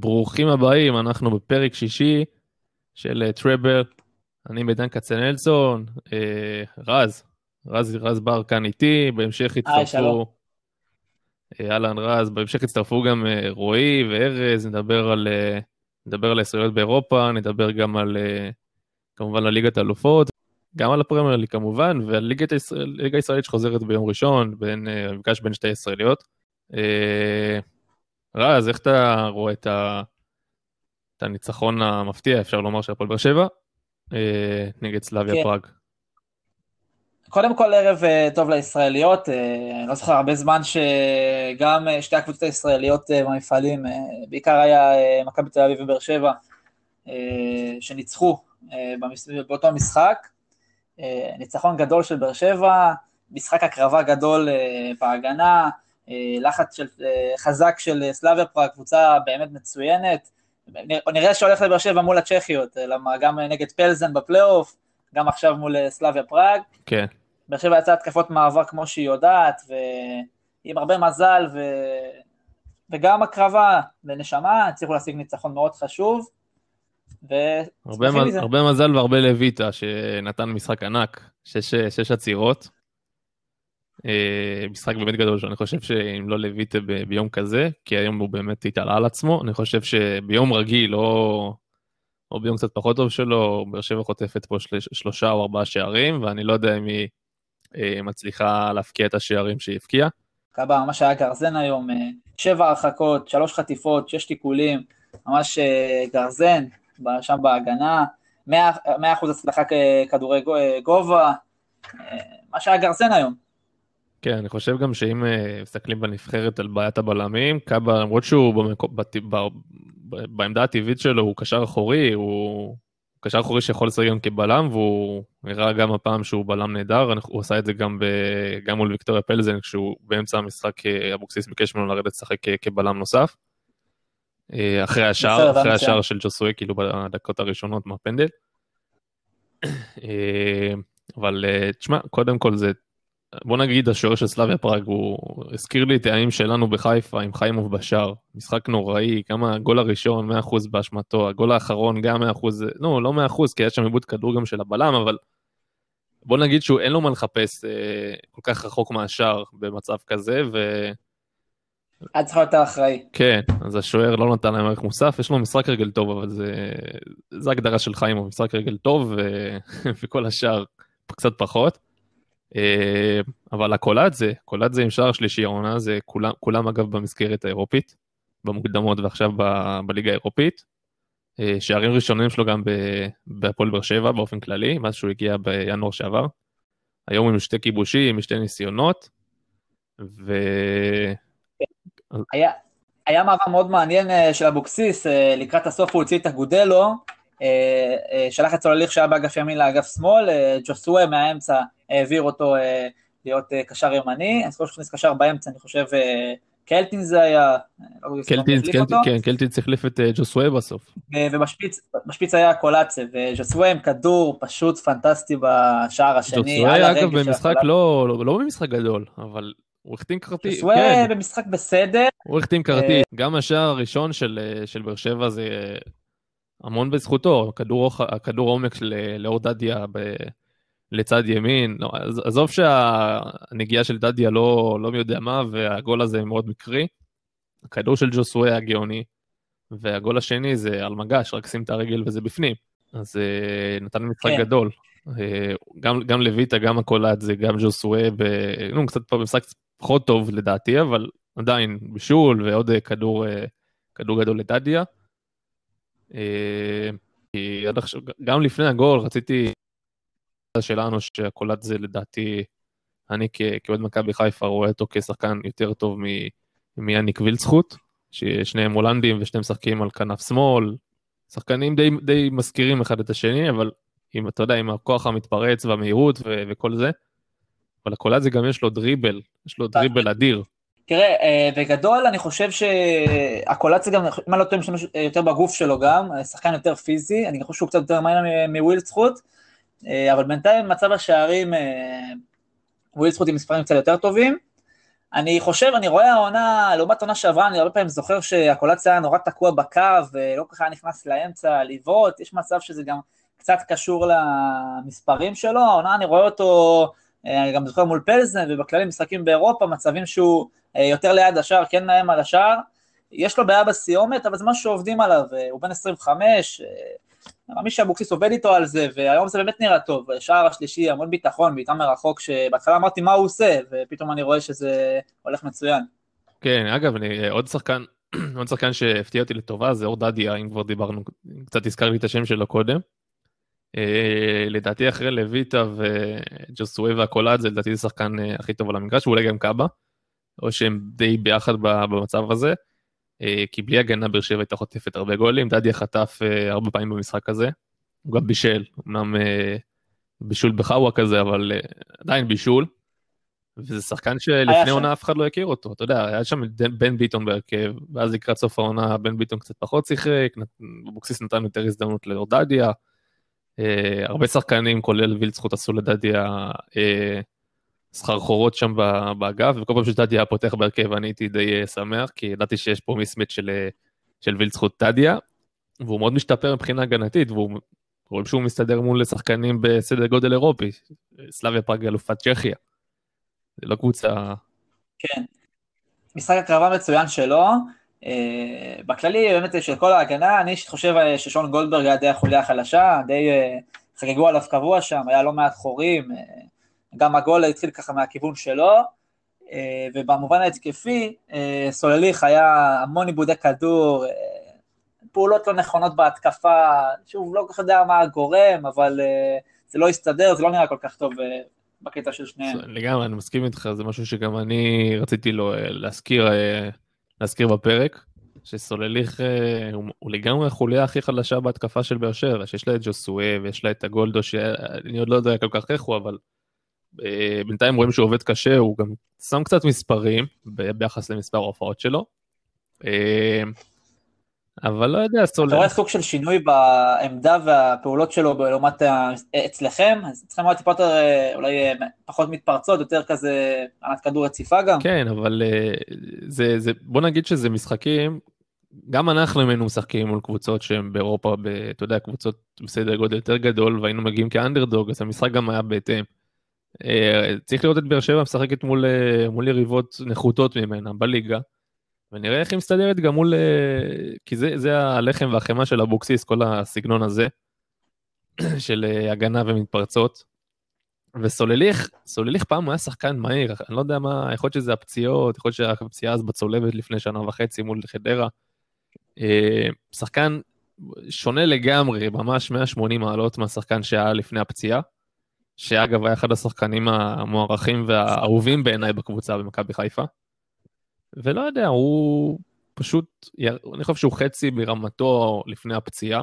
ברוכים הבאים, אנחנו בפרק שישי של טראבל. אני מידן כצנלסון, אה, רז, רז, רז בר כאן איתי, בהמשך הצטרפו... אהלן רז, בהמשך הצטרפו גם אה, רועי וארז, נדבר על, אה, נדבר על הישראליות באירופה, נדבר גם על, כמובן על ליגת האלופות, גם על הפרמייר כמובן, ועל ליגת הישראל, ליגה הישראלית שחוזרת ביום ראשון, בין, מפגש בין שתי ישראליות. רז, איך אתה רואה את, ה... את הניצחון המפתיע, אפשר לומר, של הפועל באר שבע, אה, נגד סלאביה כן. פראג? קודם כל ערב אה, טוב לישראליות, אה, אני לא זוכר הרבה זמן שגם שתי הקבוצות הישראליות במפעלים, בעיקר היה מכבי תל אביב ובאר שבע, שניצחו באותו משחק. ניצחון גדול של באר שבע, משחק הקרבה גדול בהגנה, לחץ של, חזק של סלאביה פראג, קבוצה באמת מצוינת. נראה שהולך לבאר שבע מול הצ'כיות, למה גם נגד פלזן בפלייאוף, גם עכשיו מול סלאביה פראג. כן. באר שבע יצאה התקפות מעבר כמו שהיא יודעת, ועם הרבה מזל, ו... וגם הקרבה ונשמה, הצליחו להשיג ניצחון מאוד חשוב. ו... הרבה, מז... הרבה מזל והרבה לויטה שנתן משחק ענק, שש, שש עצירות. אה, משחק באמת גדול שאני חושב שאם לא לויטה ביום כזה, כי היום הוא באמת התעלה על עצמו, אני חושב שביום רגיל או, או ביום קצת פחות טוב שלו, באר שבע חוטפת פה של, שלושה או ארבעה שערים, ואני לא יודע אם היא אה, מצליחה להפקיע את השערים שהיא הפקיעה. קבע ממש היה גרזן היום, אה, שבע הרחקות, שלוש חטיפות, שש תיקולים, ממש גרזן שם בהגנה, מאה אחוז הצלחה כדורי גובה, מה שהיה גרזן היום. כן, אני חושב גם שאם uh, מסתכלים בנבחרת על בעיית הבלמים, קאבה, למרות שהוא במקו, בת, ב, בעמדה הטבעית שלו הוא קשר אחורי, הוא קשר אחורי שיכול לשחק גם כבלם, והוא הראה גם הפעם שהוא בלם נהדר, הוא עשה את זה גם, ב, גם מול ויקטוריה פלזן, כשהוא באמצע המשחק, אה, אבוקסיס ביקש ממנו לרדת לשחק כבלם נוסף. אה, אחרי השער, אחרי השער של ג'וסוי, כאילו בדקות הראשונות מהפנדל. אבל תשמע, קודם כל זה בוא נגיד השוער של סלאביה פראג הוא הזכיר לי את הימים שלנו בחיפה עם חיימוב בשער משחק נוראי כמה הגול הראשון 100% באשמתו הגול האחרון גם 100% לא לא 100% כי היה שם עיבוד כדור גם של הבלם אבל בוא נגיד שהוא אין לו מה לחפש אה, כל כך רחוק מהשער במצב כזה ו... היה צריך להיות אחראי. כן, אז השוער לא נתן להם ערך מוסף, יש לו משחק רגל טוב, אבל זה, זה הגדרה של חיימוב, משחק רגל טוב ו... וכל השאר קצת פחות. אה, אבל הקולאדזה, קולאדזה עם שער שלישי העונה, זה כולם, כולם אגב במסגרת האירופית, במוקדמות ועכשיו ב, בליגה האירופית. אה, שערים ראשונים שלו גם בהפועל באר שבע באופן כללי, מאז שהוא הגיע בינואר שעבר. היום עם שתי כיבושים, עם שתי ניסיונות, ו... היה, היה מעבר מאוד מעניין אה, של אבוקסיס, לקראת הסוף הוא הוציא את אגודלו, שלח את צולליך שהיה באגף ימין לאגף שמאל, ג'וסווה מהאמצע העביר אותו אה, להיות אה, קשר ימני, אני זוכר שהכניס קשר באמצע, אני חושב אה, קלטין זה היה, לא כן, קלטינס החליף את ג'וסווה בסוף. ובשפיץ היה קולאצה, וג'וסווה עם כדור פשוט פנטסטי בשער השני. ג'וסווה אגב במשחק לא, לא, לא במשחק גדול, אבל הוא החתים כרטיס. ג'וסווה כן. במשחק בסדר. הוא החתים כרטיס, גם השער הראשון של באר שבע זה המון בזכותו, כדור עומק של לאור דדיה לצד ימין, לא, עזוב שהנגיעה של דדיה לא, לא מי יודע מה, והגול הזה מאוד מקרי. הכדור של ג'וסווה היה גאוני, והגול השני זה על מגש, רק שים את הרגל וזה בפנים. אז uh, נתן משחק כן. גדול. Uh, גם, גם לויטה, גם הקולאט, גם ג'וסווה, ב... נו, קצת פה משחק פחות טוב לדעתי, אבל עדיין בישול ועוד כדור, uh, כדור גדול לדדיה. Uh, כי עד עכשיו, גם לפני הגול רציתי שלנו שהקולט זה לדעתי, אני כאוהד מכבי חיפה רואה אותו כשחקן יותר טוב מיאניק וילצחוט, ששניהם הולנדים ושניהם משחקים על כנף שמאל, שחקנים די, די מזכירים אחד את השני, אבל אם אתה יודע, עם הכוח המתפרץ והמהירות ו- וכל זה, אבל הקולט זה גם יש לו דריבל, יש לו דריבל אדיר. תראה, אה, בגדול אני חושב שהקולט זה גם, אם אני לא טועה, יותר בגוף שלו גם, שחקן יותר פיזי, אני חושב שהוא קצת יותר מעניין מווילצחוט. אה, אבל בינתיים מצב השערים, אה, ווילצחוט עם מספרים קצת יותר טובים, אני חושב, אני רואה העונה, לעומת עונה שעברה, אני הרבה פעמים זוכר שהקולציה היה נורא תקוע בקו, ולא כל כך היה נכנס לאמצע לבעוט, יש מצב שזה גם קצת קשור למספרים שלו, העונה אני רואה אותו, אה, אני גם זוכר מול פלזן, ובכללי משחקים באירופה, מצבים שהוא אה, יותר ליד השער, כן נאם על השער, יש לו בעיה בסיומת, אבל זה משהו שעובדים עליו, אה, הוא בן 25, אני מאמין שאבוקסיס עובד איתו על זה, והיום זה באמת נראה טוב, שער השלישי, המון ביטחון, בעיטה מרחוק, שבהתחלה אמרתי מה הוא עושה, ופתאום אני רואה שזה הולך מצוין. כן, אגב, אני, עוד שחקן, עוד שחקן שהפתיע אותי לטובה זה אורדדיה, אם כבר דיברנו, קצת הזכרתי את השם שלו קודם. אה, לדעתי אחרי לויטה וג'וסווה והקולאד, זה לדעתי השחקן אה, הכי טוב על המגרש, ואולי גם קאבה, או שהם די ביחד במצב הזה. אה, כי בלי הגנה באר שבע הייתה חוטפת הרבה גולים, דדיה חטף הרבה פעמים במשחק הזה, הוא גם בישל, אמנם בישול בחאווה כזה, אבל עדיין בישול. וזה שחקן שלפני עונה אף אחד לא הכיר אותו, אתה יודע, היה שם בן ביטון בהרכב, ואז לקראת סוף העונה בן ביטון קצת פחות שיחק, אבוקסיס נתן יותר הזדמנות לאורדדיה, הרבה שחקנים, כולל וילצחוט, עשו לדדיה סחרחורות שם באגף, וכל פעם שטדיה היה פותח בהרכב אני הייתי די אה, שמח, כי ידעתי שיש פה מיסמט של, אה, של וילצחוט טדיה, והוא מאוד משתפר מבחינה הגנתית, והוא רואים שהוא מסתדר מול שחקנים בסדר גודל אירופי, סלאביה פראג אלופת צ'כיה. זה לא קבוצה... כן. משחק הקרבה מצוין שלו. Uh, בכללי, באמת, של כל ההגנה, אני חושב ששון גולדברג היה די החוליה החלשה, די uh, חגגו עליו קבוע שם, היה לא מעט חורים. גם הגול התחיל ככה מהכיוון שלו, אה, ובמובן ההתקפי, אה, סולליך היה המון עיבודי כדור, אה, פעולות לא נכונות בהתקפה, שוב, לא כל כך יודע מה הגורם, אבל זה לא הסתדר, זה לא נראה כל כך טוב בקטע של שניהם. לגמרי, אני מסכים איתך, זה משהו שגם אני רציתי לו להזכיר, להזכיר בפרק, שסולליך הוא, הוא לגמרי החוליה הכי חלשה בהתקפה של באר שבע, שיש לה את ג'וסואה ויש לה את הגולדו, שאני עוד לא יודע כל כך איך הוא, אבל אה, בינתיים רואים שהוא עובד קשה, הוא גם שם קצת מספרים ביחס למספר ההופעות שלו. אה, אבל לא יודע, סולר. אתה רואה סוג של שינוי בעמדה והפעולות שלו לעומת אצלכם? אז אצלכם היה טיפה יותר, אה, אולי פחות מתפרצות, יותר כזה ענת כדור רציפה גם? כן, אבל זה, זה, בוא נגיד שזה משחקים, גם אנחנו היינו משחקים מול קבוצות שהן באירופה, ב, אתה יודע, קבוצות בסדר גודל יותר גדול, והיינו מגיעים כאנדרדוג, אז המשחק גם היה בהתאם. אה, צריך לראות את באר שבע משחקת מול, אה, מול יריבות נחותות ממנה בליגה, ונראה איך היא מסתדרת גם מול... אה, כי זה, זה הלחם והחמאה של אבוקסיס, כל הסגנון הזה של הגנה ומתפרצות. וסולליך, סולליך פעם הוא היה שחקן מהיר, אני לא יודע מה, יכול להיות שזה הפציעות, יכול להיות שהפציעה אז בצולבת לפני שנה וחצי מול חדרה. שחקן שונה לגמרי, ממש 180 מעלות מהשחקן שהיה לפני הפציעה. שאגב היה אחד השחקנים המוערכים והאהובים בעיניי בקבוצה במכבי חיפה. ולא יודע, הוא פשוט, אני חושב שהוא חצי מרמתו לפני הפציעה.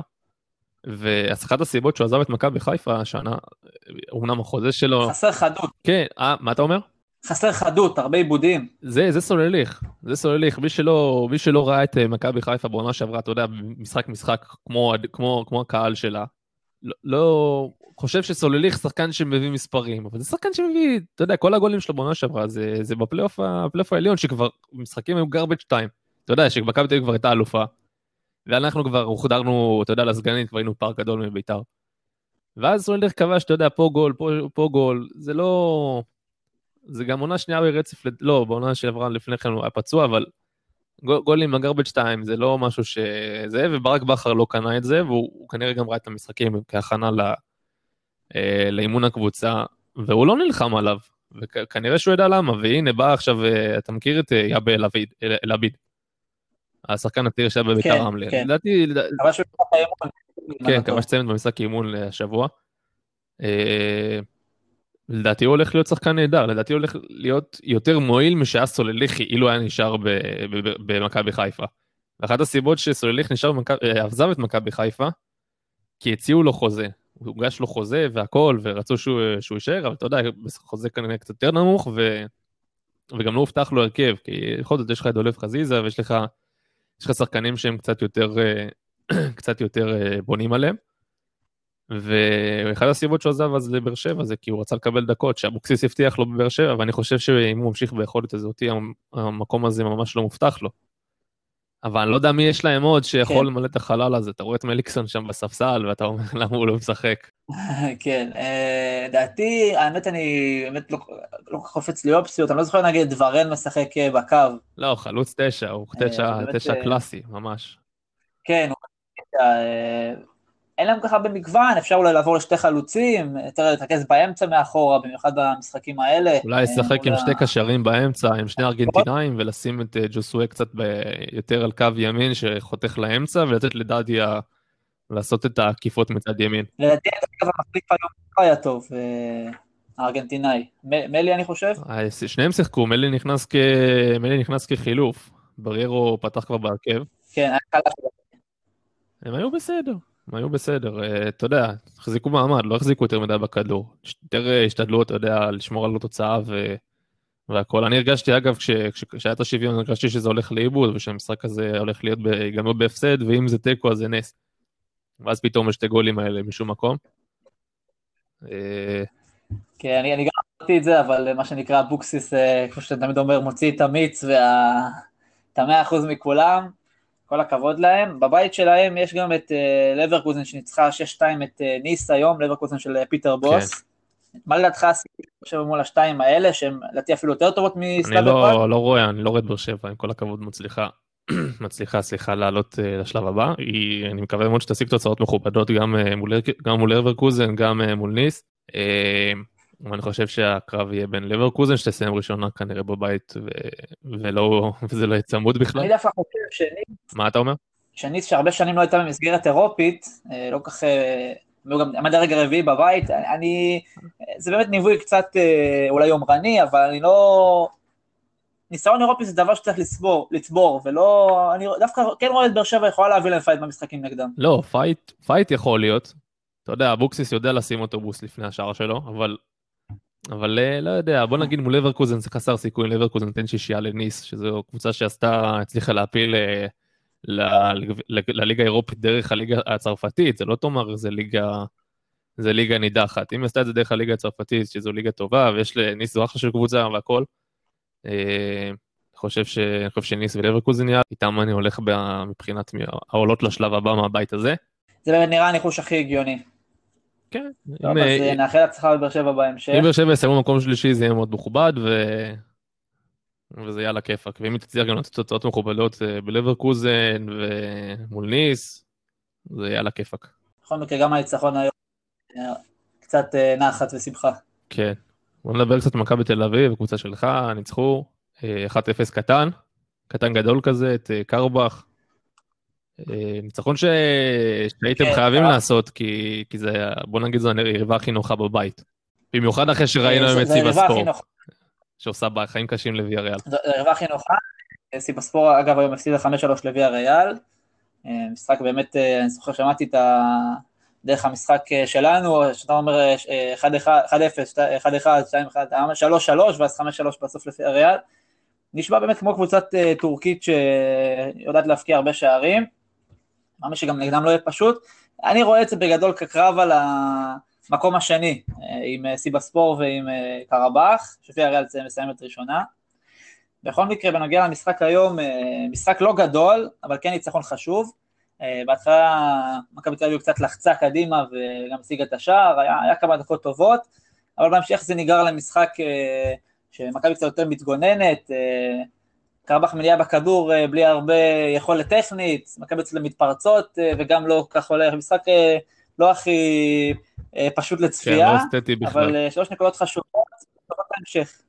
ואחת הסיבות שהוא עזב את מכבי חיפה השנה, אומנם החוזה שלו... חסר חדות. כן, אה, מה אתה אומר? חסר חדות, הרבה עיבודים. זה, זה סולליך, זה סולליך. מי שלא, מי שלא ראה את אה, מכבי חיפה בעונה שעברה, אתה יודע, משחק משחק כמו, כמו, כמו הקהל שלה, לא, לא, חושב שסולליך שחקן שמביא מספרים, אבל זה שחקן שמביא, אתה יודע, כל הגולים שלו בעונה שעברה, זה, זה בפלייאוף העליון, שכבר משחקים היו גרבג' 2. אתה יודע, שמכבי תל אביב כבר הייתה אלופה, ואנחנו כבר הוחדרנו, אתה יודע, לסגנית, כבר היינו פער גדול מביתר. ואז סולליך כבש, אתה יודע, פה גול, פה, פה גול, זה לא... זה גם עונה שנייה ברצף, לא, בעונה שעברה לפני כן הוא היה פצוע, אבל גול עם הגרבג' 2 זה לא משהו שזה, וברק בכר לא קנה את זה, והוא כנראה גם ראה את המשחקים כהכנה ל... אה, לאימון הקבוצה, והוא לא נלחם עליו, וכנראה שהוא ידע למה, והנה בא עכשיו, אה, אתה מכיר את אה, יאבה אלעביד, השחקן הצעיר שהיה בביתר כן, רמלה. כן, לדעתי... כבש אימון. כן, כבש צמד במשחק אימון השבוע. לדעתי הוא הולך להיות שחקן נהדר, לדעתי הוא הולך להיות יותר מועיל משהיה סולליכי, אילו היה נשאר במכבי חיפה. ואחת הסיבות שסולליך נשאר, עזב את מכבי חיפה, כי הציעו לו חוזה. הוגש לו חוזה והכל, ורצו שהוא, שהוא יישאר, אבל אתה יודע, חוזה כנראה קצת יותר נמוך, ו... וגם לא הובטח לו הרכב, כי בכל זאת יש לך את דולף חזיזה, ויש לך, לך שחקנים שהם קצת יותר, קצת יותר בונים עליהם. ואחת הסיבות שהוא עזב אז לבאר שבע זה כי הוא רצה לקבל דקות, שאבוקסיס הבטיח לו בבאר שבע, ואני חושב שאם הוא ממשיך ביכולת הזאת, המקום הזה ממש לא מובטח לו. אבל אני לא יודע מי יש להם עוד שיכול כן. למלא את החלל הזה. אתה רואה את מליקסון שם בספסל, ואתה אומר למה הוא לא משחק. כן, אה, דעתי, האמת אני באמת לא כל כך קופץ לי אופציות, אני לא זוכר נגיד דברן משחק אה, בקו. לא, חלוץ תשע, הוא אה, תשע, תשע קלאסי, ממש. כן, הוא אין להם ככה במגוון, אפשר אולי לעבור לשתי חלוצים, יותר להתרכז באמצע מאחורה, במיוחד במשחקים האלה. אולי לשחק עם שתי קשרים באמצע, עם שני ארגנטינאים, ולשים את ג'וסואה קצת יותר על קו ימין שחותך לאמצע, ולתת לדדיה לעשות את העקיפות מצד ימין. לדעתי, אגב, המחליף היום לא היה טוב, אה, הארגנטינאי. מלי, אני חושב? אה, שניהם שיחקו, מלי נכנס, כ... מלי נכנס כחילוף, בריירו פתח כבר בהרכב. כן, היה חלש. הם היו בסדר, הם היו בסדר. אה, אתה יודע, החזיקו מעמד, לא החזיקו יותר מדי בכדור. יותר השתדלו, אתה יודע, לשמור על התוצאה ו... והכל. אני הרגשתי, אגב, כשהיה את השוויון, הרגשתי שזה הולך לאיבוד, ושהמשחק הזה הולך להיות ייגמר בהפסד, ואם זה תיקו אז זה נס. ואז פתאום יש את הגולים האלה משום מקום. אה, כן, אני, אני גם אמרתי את זה, אבל מה שנקרא אבוקסיס, אה, כמו שאתה תמיד אומר, מוציא את המיץ ואת המאה אחוז מכולם, כל הכבוד להם. בבית שלהם יש גם את אה, לברקוזן שניצחה 6-2 את אה, ניס היום, לברקוזן של פיטר בוס. כן. מה לדעתך הסיפור מול השתיים האלה, שהן לדעתי אפילו יותר טובות מסלאביה, אני לא, לא רואה, אני לא רואה את באר שבע, עם כל הכבוד מצליחה. מצליחה, סליחה, לעלות uh, לשלב הבא. היא, אני מקווה מאוד שתשיג תוצאות מכובדות גם, uh, מול, גם מול אברקוזן, גם uh, מול ניס. אני חושב שהקרב יהיה בין לברקוזן, שתסיים ראשונה כנראה בבית, ו... ולא, וזה לא יהיה צמוד בכלל. אני דווקא חושב שניס... מה אתה אומר? שניס שהרבה שנים לא הייתה במסגרת אירופית, לא כך... והוא גם עמד הרגע רביעי בבית, אני... זה באמת נאיבי קצת אולי יומרני, אבל אני לא... ניסיון אירופי זה דבר שצריך לצבור, לצבור, ולא, אני דווקא כן רואה את באר שבע יכולה להביא להם fight במשחקים נגדם. לא, fight, fight יכול להיות. אתה יודע, אבוקסיס יודע לשים אוטובוס לפני השער שלו, אבל, אבל אה, לא יודע, בוא נגיד מול לברקוזן זה חסר סיכוי, לברקוזן נותן שישייה לניס, שזו קבוצה שעשתה, הצליחה להפיל אה, לליגה האירופית דרך הליגה הצרפתית, זה לא תאמר, זה ליגה... זה ליגה נידחת. אם עשתה את זה דרך הליגה הצרפתית, שזו ליגה טובה, ויש לניס זו אחלה של קבוצה והכל, אה, חושב ש... חושב שניס ולברקוזן יעד, איתם אני הולך מבחינת העולות לשלב הבא מהבית הזה. זה באמת נראה הניחוש הכי הגיוני. כן. טוב, אז אה, נאחל הצלחה בבאר שבע בהמשך. אם באר שבע יסיימו במקום שלישי זה יהיה מאוד מכובד, ו... וזה יהיה על הכיפאק. ואם היא תצליח גם לתת תוצאות מכובדות אה, בלברקוזן ומול ניס, זה יהיה על הכיפאק. בכל מקרה, גם הניצחון היום קצת נחת ושמחה. כן. בוא נדבר קצת מכבי תל אביב, קבוצה שלך, ניצחו 1-0 אה, קטן, קטן גדול כזה, את אה, אה, ניצחון שהייתם כן, חייבים לעשות, כי, כי זה, בוא נגיד זו היריבה הכי נוחה בבית. במיוחד אחרי שראינו היום את סיבספור, שעושה חיים קשים לוויה ריאל. זו היריבה הכי נוחה, סיבספור אגב היום הפסידה 5-3 לוויה ריאל. משחק באמת, אני זוכר שמעתי את ה... דרך המשחק אה, שלנו, שאתה אומר 1-0, 1-1, 2-1, 3-3 ואז 5-3 בסוף לפי הריאל. נשמע באמת כמו קבוצת אה, טורקית שיודעת להפקיע הרבה שערים, מאמין שגם נגדם לא יהיה פשוט. אני רואה את זה בגדול כקרב על המקום השני, אה, עם סיבספור ועם קרבאח, שלפי הריאל מסיימת ראשונה. בכל מקרה, בנוגע למשחק היום, משחק לא גדול, אבל כן ניצחון חשוב. אה, בהתחלה מכבי תל אביב קצת לחצה קדימה וגם השיגה את השער, היה, היה כמה דקות טובות, אבל בהמשך זה ניגר למשחק אה, שמכבי קצת יותר מתגוננת, אה, קרבח מניעה בכדור בלי הרבה יכולת טכנית, מכבי קצת מתפרצות וגם לא כך הולך, משחק לא הכי פשוט לצפייה, כן, לא אבל שלוש נקודות חשובות, טובות בהמשך.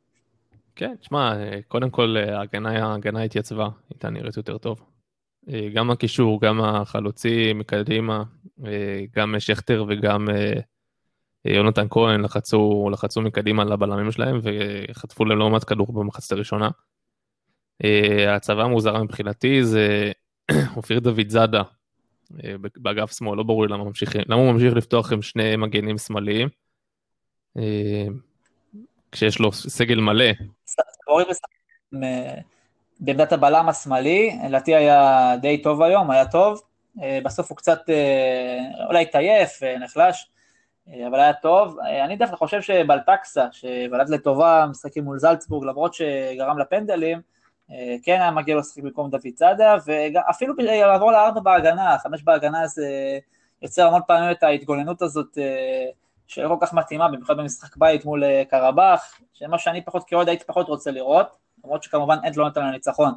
כן, תשמע, קודם כל ההגנה התייצבה, הייתה נראית יותר טוב. אה, גם הקישור, גם החלוצים מקדימה, אה, גם שכטר וגם אה, יונתן כהן לחצו, לחצו מקדימה לבלמים שלהם וחטפו להם לא מעט כדור במחצת הראשונה. ההצבה המוזרה מבחינתי זה אופיר דוד זאדה באגף שמאל, לא ברור לי למה למה הוא ממשיך לפתוח עם שני מגנים שמאליים, כשיש לו סגל מלא. בעמדת הבלם השמאלי, לדעתי היה די טוב היום, היה טוב. בסוף הוא קצת אולי התעייף, נחלש, אבל היה טוב. אני דווקא חושב שבלטקסה, שבלט לטובה משחקים מול זלצבורג, למרות שגרם לפנדלים, כן היה מגיע לו לשחק במקום דוד צדה, ואפילו לעבור לארבע בהגנה, חמש בהגנה זה יוצר המון פעמים את ההתגוננות הזאת שלא כל כך מתאימה, במיוחד במשחק בית מול קרבאח, שמה שאני פחות כאוהד הייתי פחות רוצה לראות, למרות שכמובן אין לא נותן לניצחון.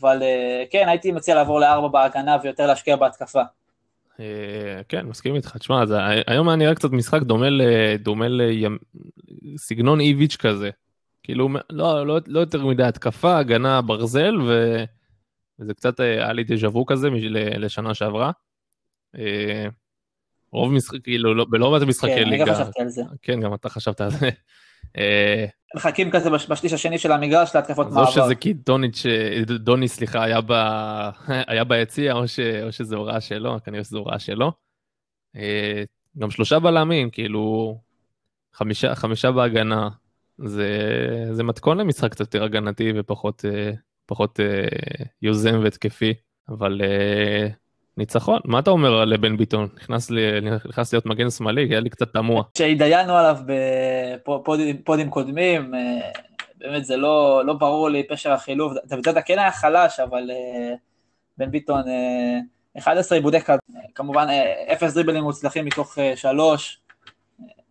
אבל כן, הייתי מציע לעבור לארבע בהגנה ויותר להשקיע בהתקפה. כן, מסכים איתך. תשמע, היום היה נראה קצת משחק דומה לסגנון איביץ' כזה. כאילו, לא, לא, לא יותר מדי התקפה, הגנה, ברזל, ו... וזה קצת היה לי דז'ה וו כזה לשנה שעברה. רוב משחק, כאילו, לא, בלא מעט משחקי כן, ליגה. כן, אני גם חשבתי על זה. כן, גם אתה חשבת על זה. מחכים כזה בשליש השני של המגרש להתקפות מעבר. או שזה כי דוניץ', דוני, סליחה, היה, ב... היה ביציע, או, ש... או שזה הוראה שלו, כנראה שזו הוראה שלו. גם שלושה בלמים, כאילו, חמישה, חמישה בהגנה, זה, זה מתכון למשחק קצת יותר הגנתי ופחות פחות, יוזם והתקפי, אבל ניצחון, מה אתה אומר על בן ביטון? נכנס, לי, נכנס להיות מגן שמאלי, היה לי קצת תמוה. שהתדיינו עליו בפודים קודמים, באמת זה לא, לא ברור לי פשר החילוף, דוד כן היה חלש, אבל בן ביטון 11 עיבודי כדור, כמובן אפס דריבלים מוצלחים מתוך שלוש,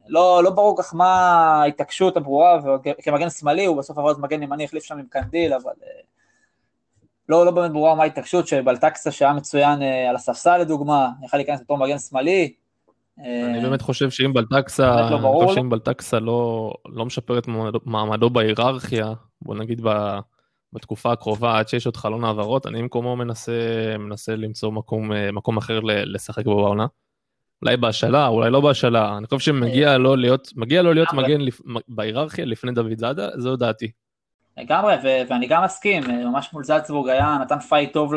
לא, לא ברור כך מה ההתעקשות הברורה, וכמגן שמאלי הוא בסוף עבר להיות מגן ימני, החליף שם עם קנדיל, אבל לא, לא באמת ברורה מה ההתעקשות שבלטקסה שהיה מצוין אה, על הספסל לדוגמה, יכל להיכנס בתור מגן שמאלי. אני באמת חושב שאם בלטקסה, לא חושב שאם בלטקסה לא, לא משפר את מעמדו בהיררכיה, בוא נגיד בתקופה הקרובה, עד שיש עוד חלון העברות, אני במקומו מנסה, מנסה למצוא מקום, אה, מקום אחר לשחק בו בעונה. אולי בהשאלה, אולי לא בהשאלה, אני חושב שמגיע לו להיות, מגיע לו להיות מגן בהיררכיה לפני דוד זאדה, זו דעתי. לגמרי, ואני גם מסכים, ממש מול זלצבורג היה, נתן fight טוב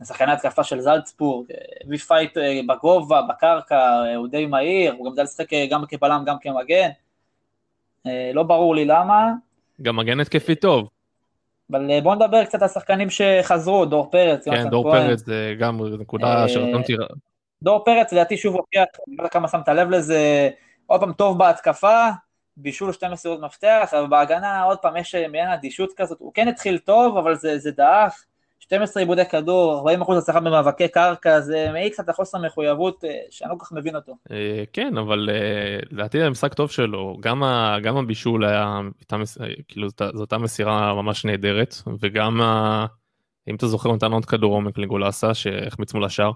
לשחקני התקפה של זלצבורג, הביא fight אה, בגובה, בקרקע, הוא די מהיר, הוא גם יודע לשחק אה, גם כבלם, גם כמגן, אה, לא ברור לי למה. גם מגן התקפי טוב. אבל בואו נדבר קצת על שחקנים שחזרו, דור פרץ, כן, דור פרץ זה גם נקודה שרציתי... דור פרץ, לדעתי שוב הוכיח, אני לא יודע כמה שמת לב לזה, עוד פעם טוב בהתקפה, בישול שתי מסירות מפתח, אבל בהגנה עוד פעם יש מעין אדישות כזאת, הוא כן התחיל טוב, אבל זה, זה דעך, 12 עיבודי כדור, 40% הצלחה במאבקי קרקע, זה מעיק קצת לחוסר מחויבות אה, שאני לא כל כך מבין אותו. אה, כן, אבל אה, לדעתי זה משחק טוב שלו, גם, גם הבישול היה, כאילו זו אותה מסירה ממש נהדרת, וגם, אם אתה זוכר, נתן עוד כדור עומק לגולסה שהחמיץ מול השאר.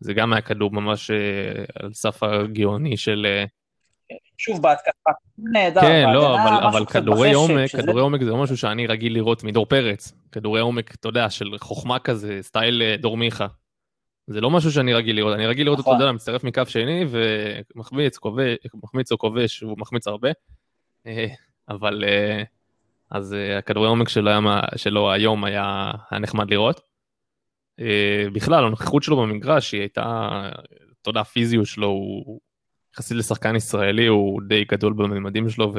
זה גם היה כדור ממש על סף הגאוני של שוב בהתקפה, נהדר, כן, לא, אבל, אבל כדורי עומק, שזה... כדורי עומק זה לא משהו שאני רגיל לראות מדור פרץ. כדורי עומק, אתה יודע, של חוכמה כזה, סטייל אה, דור מיכה. זה לא משהו שאני רגיל לראות, אני רגיל לראות נכון. אותו, אתה יודע, מצטרף מקו שני ומחמיץ, כובש, מחמיץ או כובש, הוא מחמיץ הרבה. אה, אבל אה, אז הכדורי עומק שלו, שלו היום היה, היה נחמד לראות. בכלל, הנוכחות שלו במגרש היא הייתה, אתה יודע, הפיזיות שלו הוא יחסית לשחקן ישראלי הוא די גדול בממדים שלו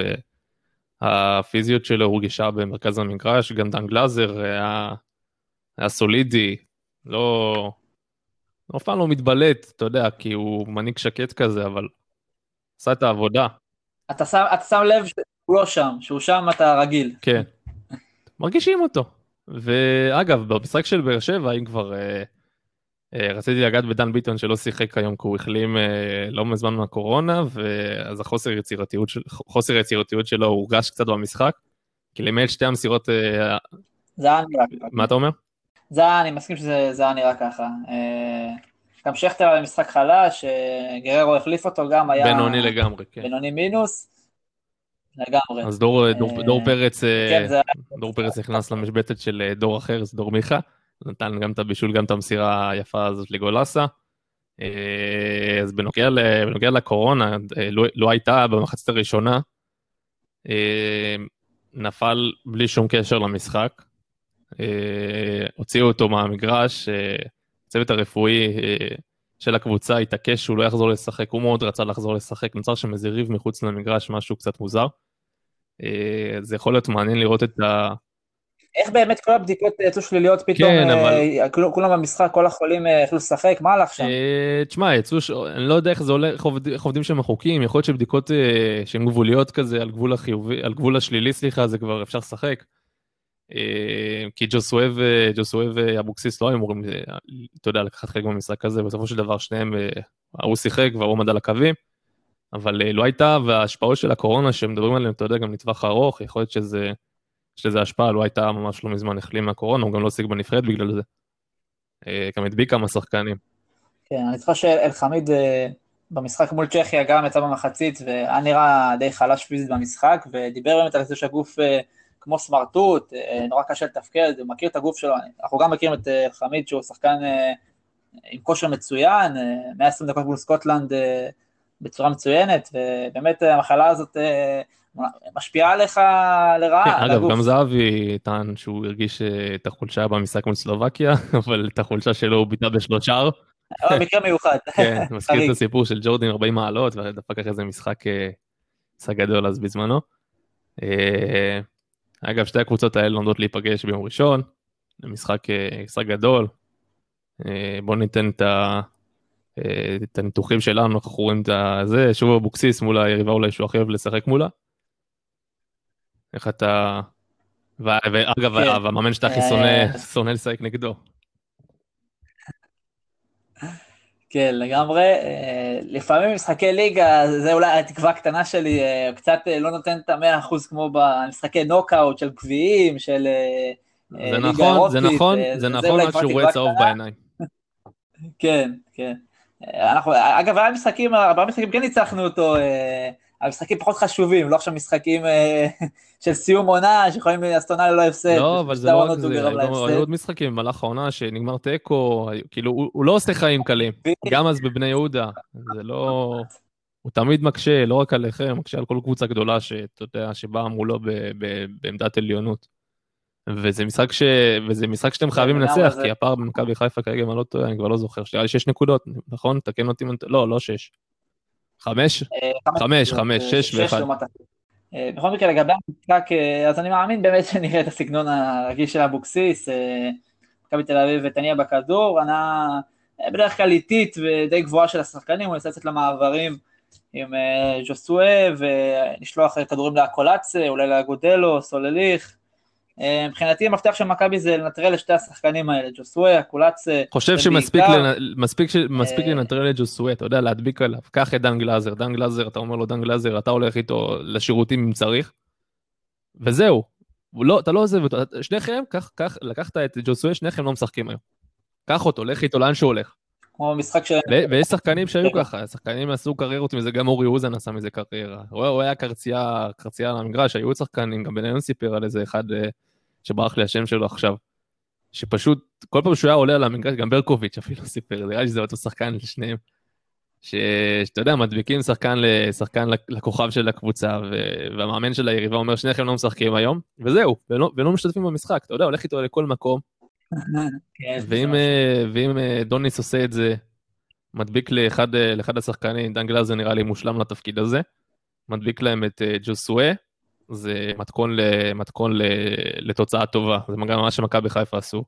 והפיזיות שלו הורגשה במרכז המגרש, גם דן גלאזר היה, היה סולידי, לא... אף פעם לא מתבלט, אתה יודע, כי הוא מנהיג שקט כזה, אבל עשה את העבודה. אתה שם, אתה שם לב שהוא לא שם, שהוא שם אתה רגיל. כן, מרגישים אותו. ואגב, במשחק של באר שבע, אם כבר אה, אה, רציתי לגעת בדן ביטון שלא שיחק היום כי הוא החלים אה, לא מזמן מהקורונה, ואז החוסר יצירתיות, של... חוסר יצירתיות שלו הורגש קצת במשחק, כי למעט שתי המסירות... אה, זה היה נראה ככה. מה אתה אומר? זה היה, אני מסכים שזה היה נראה ככה. גם שכטר היה משחק חלש, גררו החליף אותו, גם היה... בינוני לגמרי, כן. בינוני מינוס. לגמרי. אז דור, דור, דור פרץ, כן, זה... דור פרץ נכנס למשבצת של דור אחר, זה דור מיכה. נתן גם את הבישול, גם את המסירה היפה הזאת לגולסה. אה, אז בנוגע, בנוגע לקורונה, אה, לא, לא הייתה במחצית הראשונה, אה, נפל בלי שום קשר למשחק. הוציאו אותו מהמגרש, הצוות הרפואי של הקבוצה התעקש שהוא לא יחזור לשחק, הוא מאוד רצה לחזור לשחק, נוצר שם איזה ריב מחוץ למגרש, משהו קצת מוזר. זה יכול להיות מעניין לראות את ה... איך באמת כל הבדיקות יצאו שליליות פתאום, כן, אבל... כולם במשחק, כל החולים יכלו לשחק, מה הלך שם? תשמע, יצאו, אני לא יודע איך זה הולך, איך עובדים שם החוקים, יכול להיות שבדיקות שהן גבוליות כזה, על גבול החיובי, על גבול השלילי, סליחה, זה כבר אפשר לשחק. כי ג'וסואב ואבוקסיס לא היו אמורים, אתה יודע, לקחת חלק במשחק הזה, בסופו של דבר שניהם, ההוא שיחק והוא עמד על הקווים. אבל לא הייתה, וההשפעות של הקורונה שמדברים עליהן, אתה יודע, גם לטווח ארוך, יכול להיות שזה, יש לזה השפעה, לא הייתה ממש לא מזמן החלים מהקורונה, הוא גם לא השיג בנפרד בגלל זה. אה, גם הדביק כמה שחקנים. כן, אני זוכר שאלחמיד אה, במשחק מול צ'כיה גם יצא במחצית, והיה נראה די חלש פיזית במשחק, ודיבר באמת על זה שהגוף אה, כמו סמרטוט, נורא קשה לתפקד, הוא מכיר את הגוף שלו, אנחנו גם מכירים את אלחמיד שהוא שחקן עם כושר מצוין, 120 דקות מול סקוטלנד בצורה מצוינת, ובאמת המחלה הזאת אה, משפיעה עליך לרעה. כן, אגב, גם זהבי טען שהוא הרגיש אה, את החולשה במשחק מול סלובקיה, אבל את החולשה שלו הוא ביטא בשלושה. מקרה מיוחד. כן, מזכיר את הסיפור של ג'ורדין 40 מעלות, ודפק אחרי זה משחק אה, משחק גדול אז בזמנו. אגב, שתי הקבוצות האלה לומדות להיפגש ביום ראשון, משחק גדול. בואו ניתן את ה... אה, את הניתוחים שלנו, אנחנו רואים את זה, שוב אבוקסיס מול היריבה אולי שהוא הכי אוהב לשחק מולה. איך אתה... ואגב, כן. המאמן שאתה הכי אה, שונא לשחק נגדו. כן, לגמרי. אה, לפעמים משחקי ליגה, זה אולי התקווה הקטנה שלי, קצת לא נותן את המאה אחוז כמו במשחקי נוקאוט של גביעים, של ליגה נכון, זה נכון, זה נכון, עד שהוא רואה צהוב בעיניים. כן, כן. אנחנו, אגב, היה משחקים, הרבה משחקים כן ניצחנו אותו, אה, המשחקים פחות חשובים, לא עכשיו משחקים אה, של סיום עונה, שיכולים לעשות עונה ללא הפסד. לא, אבל זה לא רק זה, היו עוד משחקים במהלך העונה שנגמר תיקו, כאילו, הוא, הוא לא עושה חיים קלים, גם אז בבני יהודה, זה לא... הוא תמיד מקשה, לא רק עליכם, מקשה על כל קבוצה גדולה שאתה יודע, שבאה מולו בעמדת עליונות. וזה משחק, ש... וזה משחק שאתם חייבים לנצח, זה... כי הפער במכבי חיפה כרגע, אם אני לא טועה, אני כבר לא זוכר, שהיה לי שש נקודות, נכון? תקן אותי, לא, לא שש. חמש? אה, חמש, חמש, שש ואחד. אה, בכל מקרה, לגבי המשחק, אה, אז אני מאמין באמת שנראה את הסגנון הרגיל של אבוקסיס, מכבי תל אביב ותניע בכדור, ענה בדרך כלל איטית ודי גבוהה של השחקנים, הוא ניסה לצאת למעברים עם ז'וסואה ולשלוח כדורים לאקולציה, אולי לאגודלו, סולליך. אה, מבחינתי המפתח של מכבי זה לנטרל את שתי השחקנים האלה, ג'וסווה, קולאצה. אה, חושב שמספיק אה, לנטרל את ג'וסווה, אתה יודע, להדביק עליו. קח את דן גלאזר, דן גלאזר, אתה אומר לו דן גלאזר, אתה הולך איתו לשירותים אם צריך, וזהו. לא, אתה לא עוזב אותו, שניכם, קח, לקחת את ג'וסווה, שניכם לא משחקים היום. קח אותו, לך איתו לאן שהוא הולך. כמו במשחק של... ויש שחקנים שהיו. ככה, שחקנים עשו קריירות מזה, גם אורי אוזן עשה מזה קריירה. הוא היה קרצייה, קרצייה על המגרש, היו שחקנים, גם בניון סיפר על איזה אחד שברח לי השם שלו עכשיו, שפשוט, כל פעם שהוא היה עולה על המגרש, גם ברקוביץ' אפילו סיפר, נראה לי שזה אותו שחקן לשניהם, שאתה יודע, מדביקים שחקן לשחקן לכוכב של הקבוצה, והמאמן של היריבה אומר, שניכם לא משחקים היום, וזהו, ולא, ולא משתתפים במשחק, אתה יודע, הולך איתו לכל מקום. כן, ואם, אה, ואם אה, דוניס עושה את זה, מדביק לאחד, אה, לאחד השחקנים, דן גלאזר נראה לי מושלם לתפקיד הזה, מדביק להם את ג'וסואה, זה מתכון, מתכון לתוצאה טובה, זה גם מה שמכבי חיפה עשו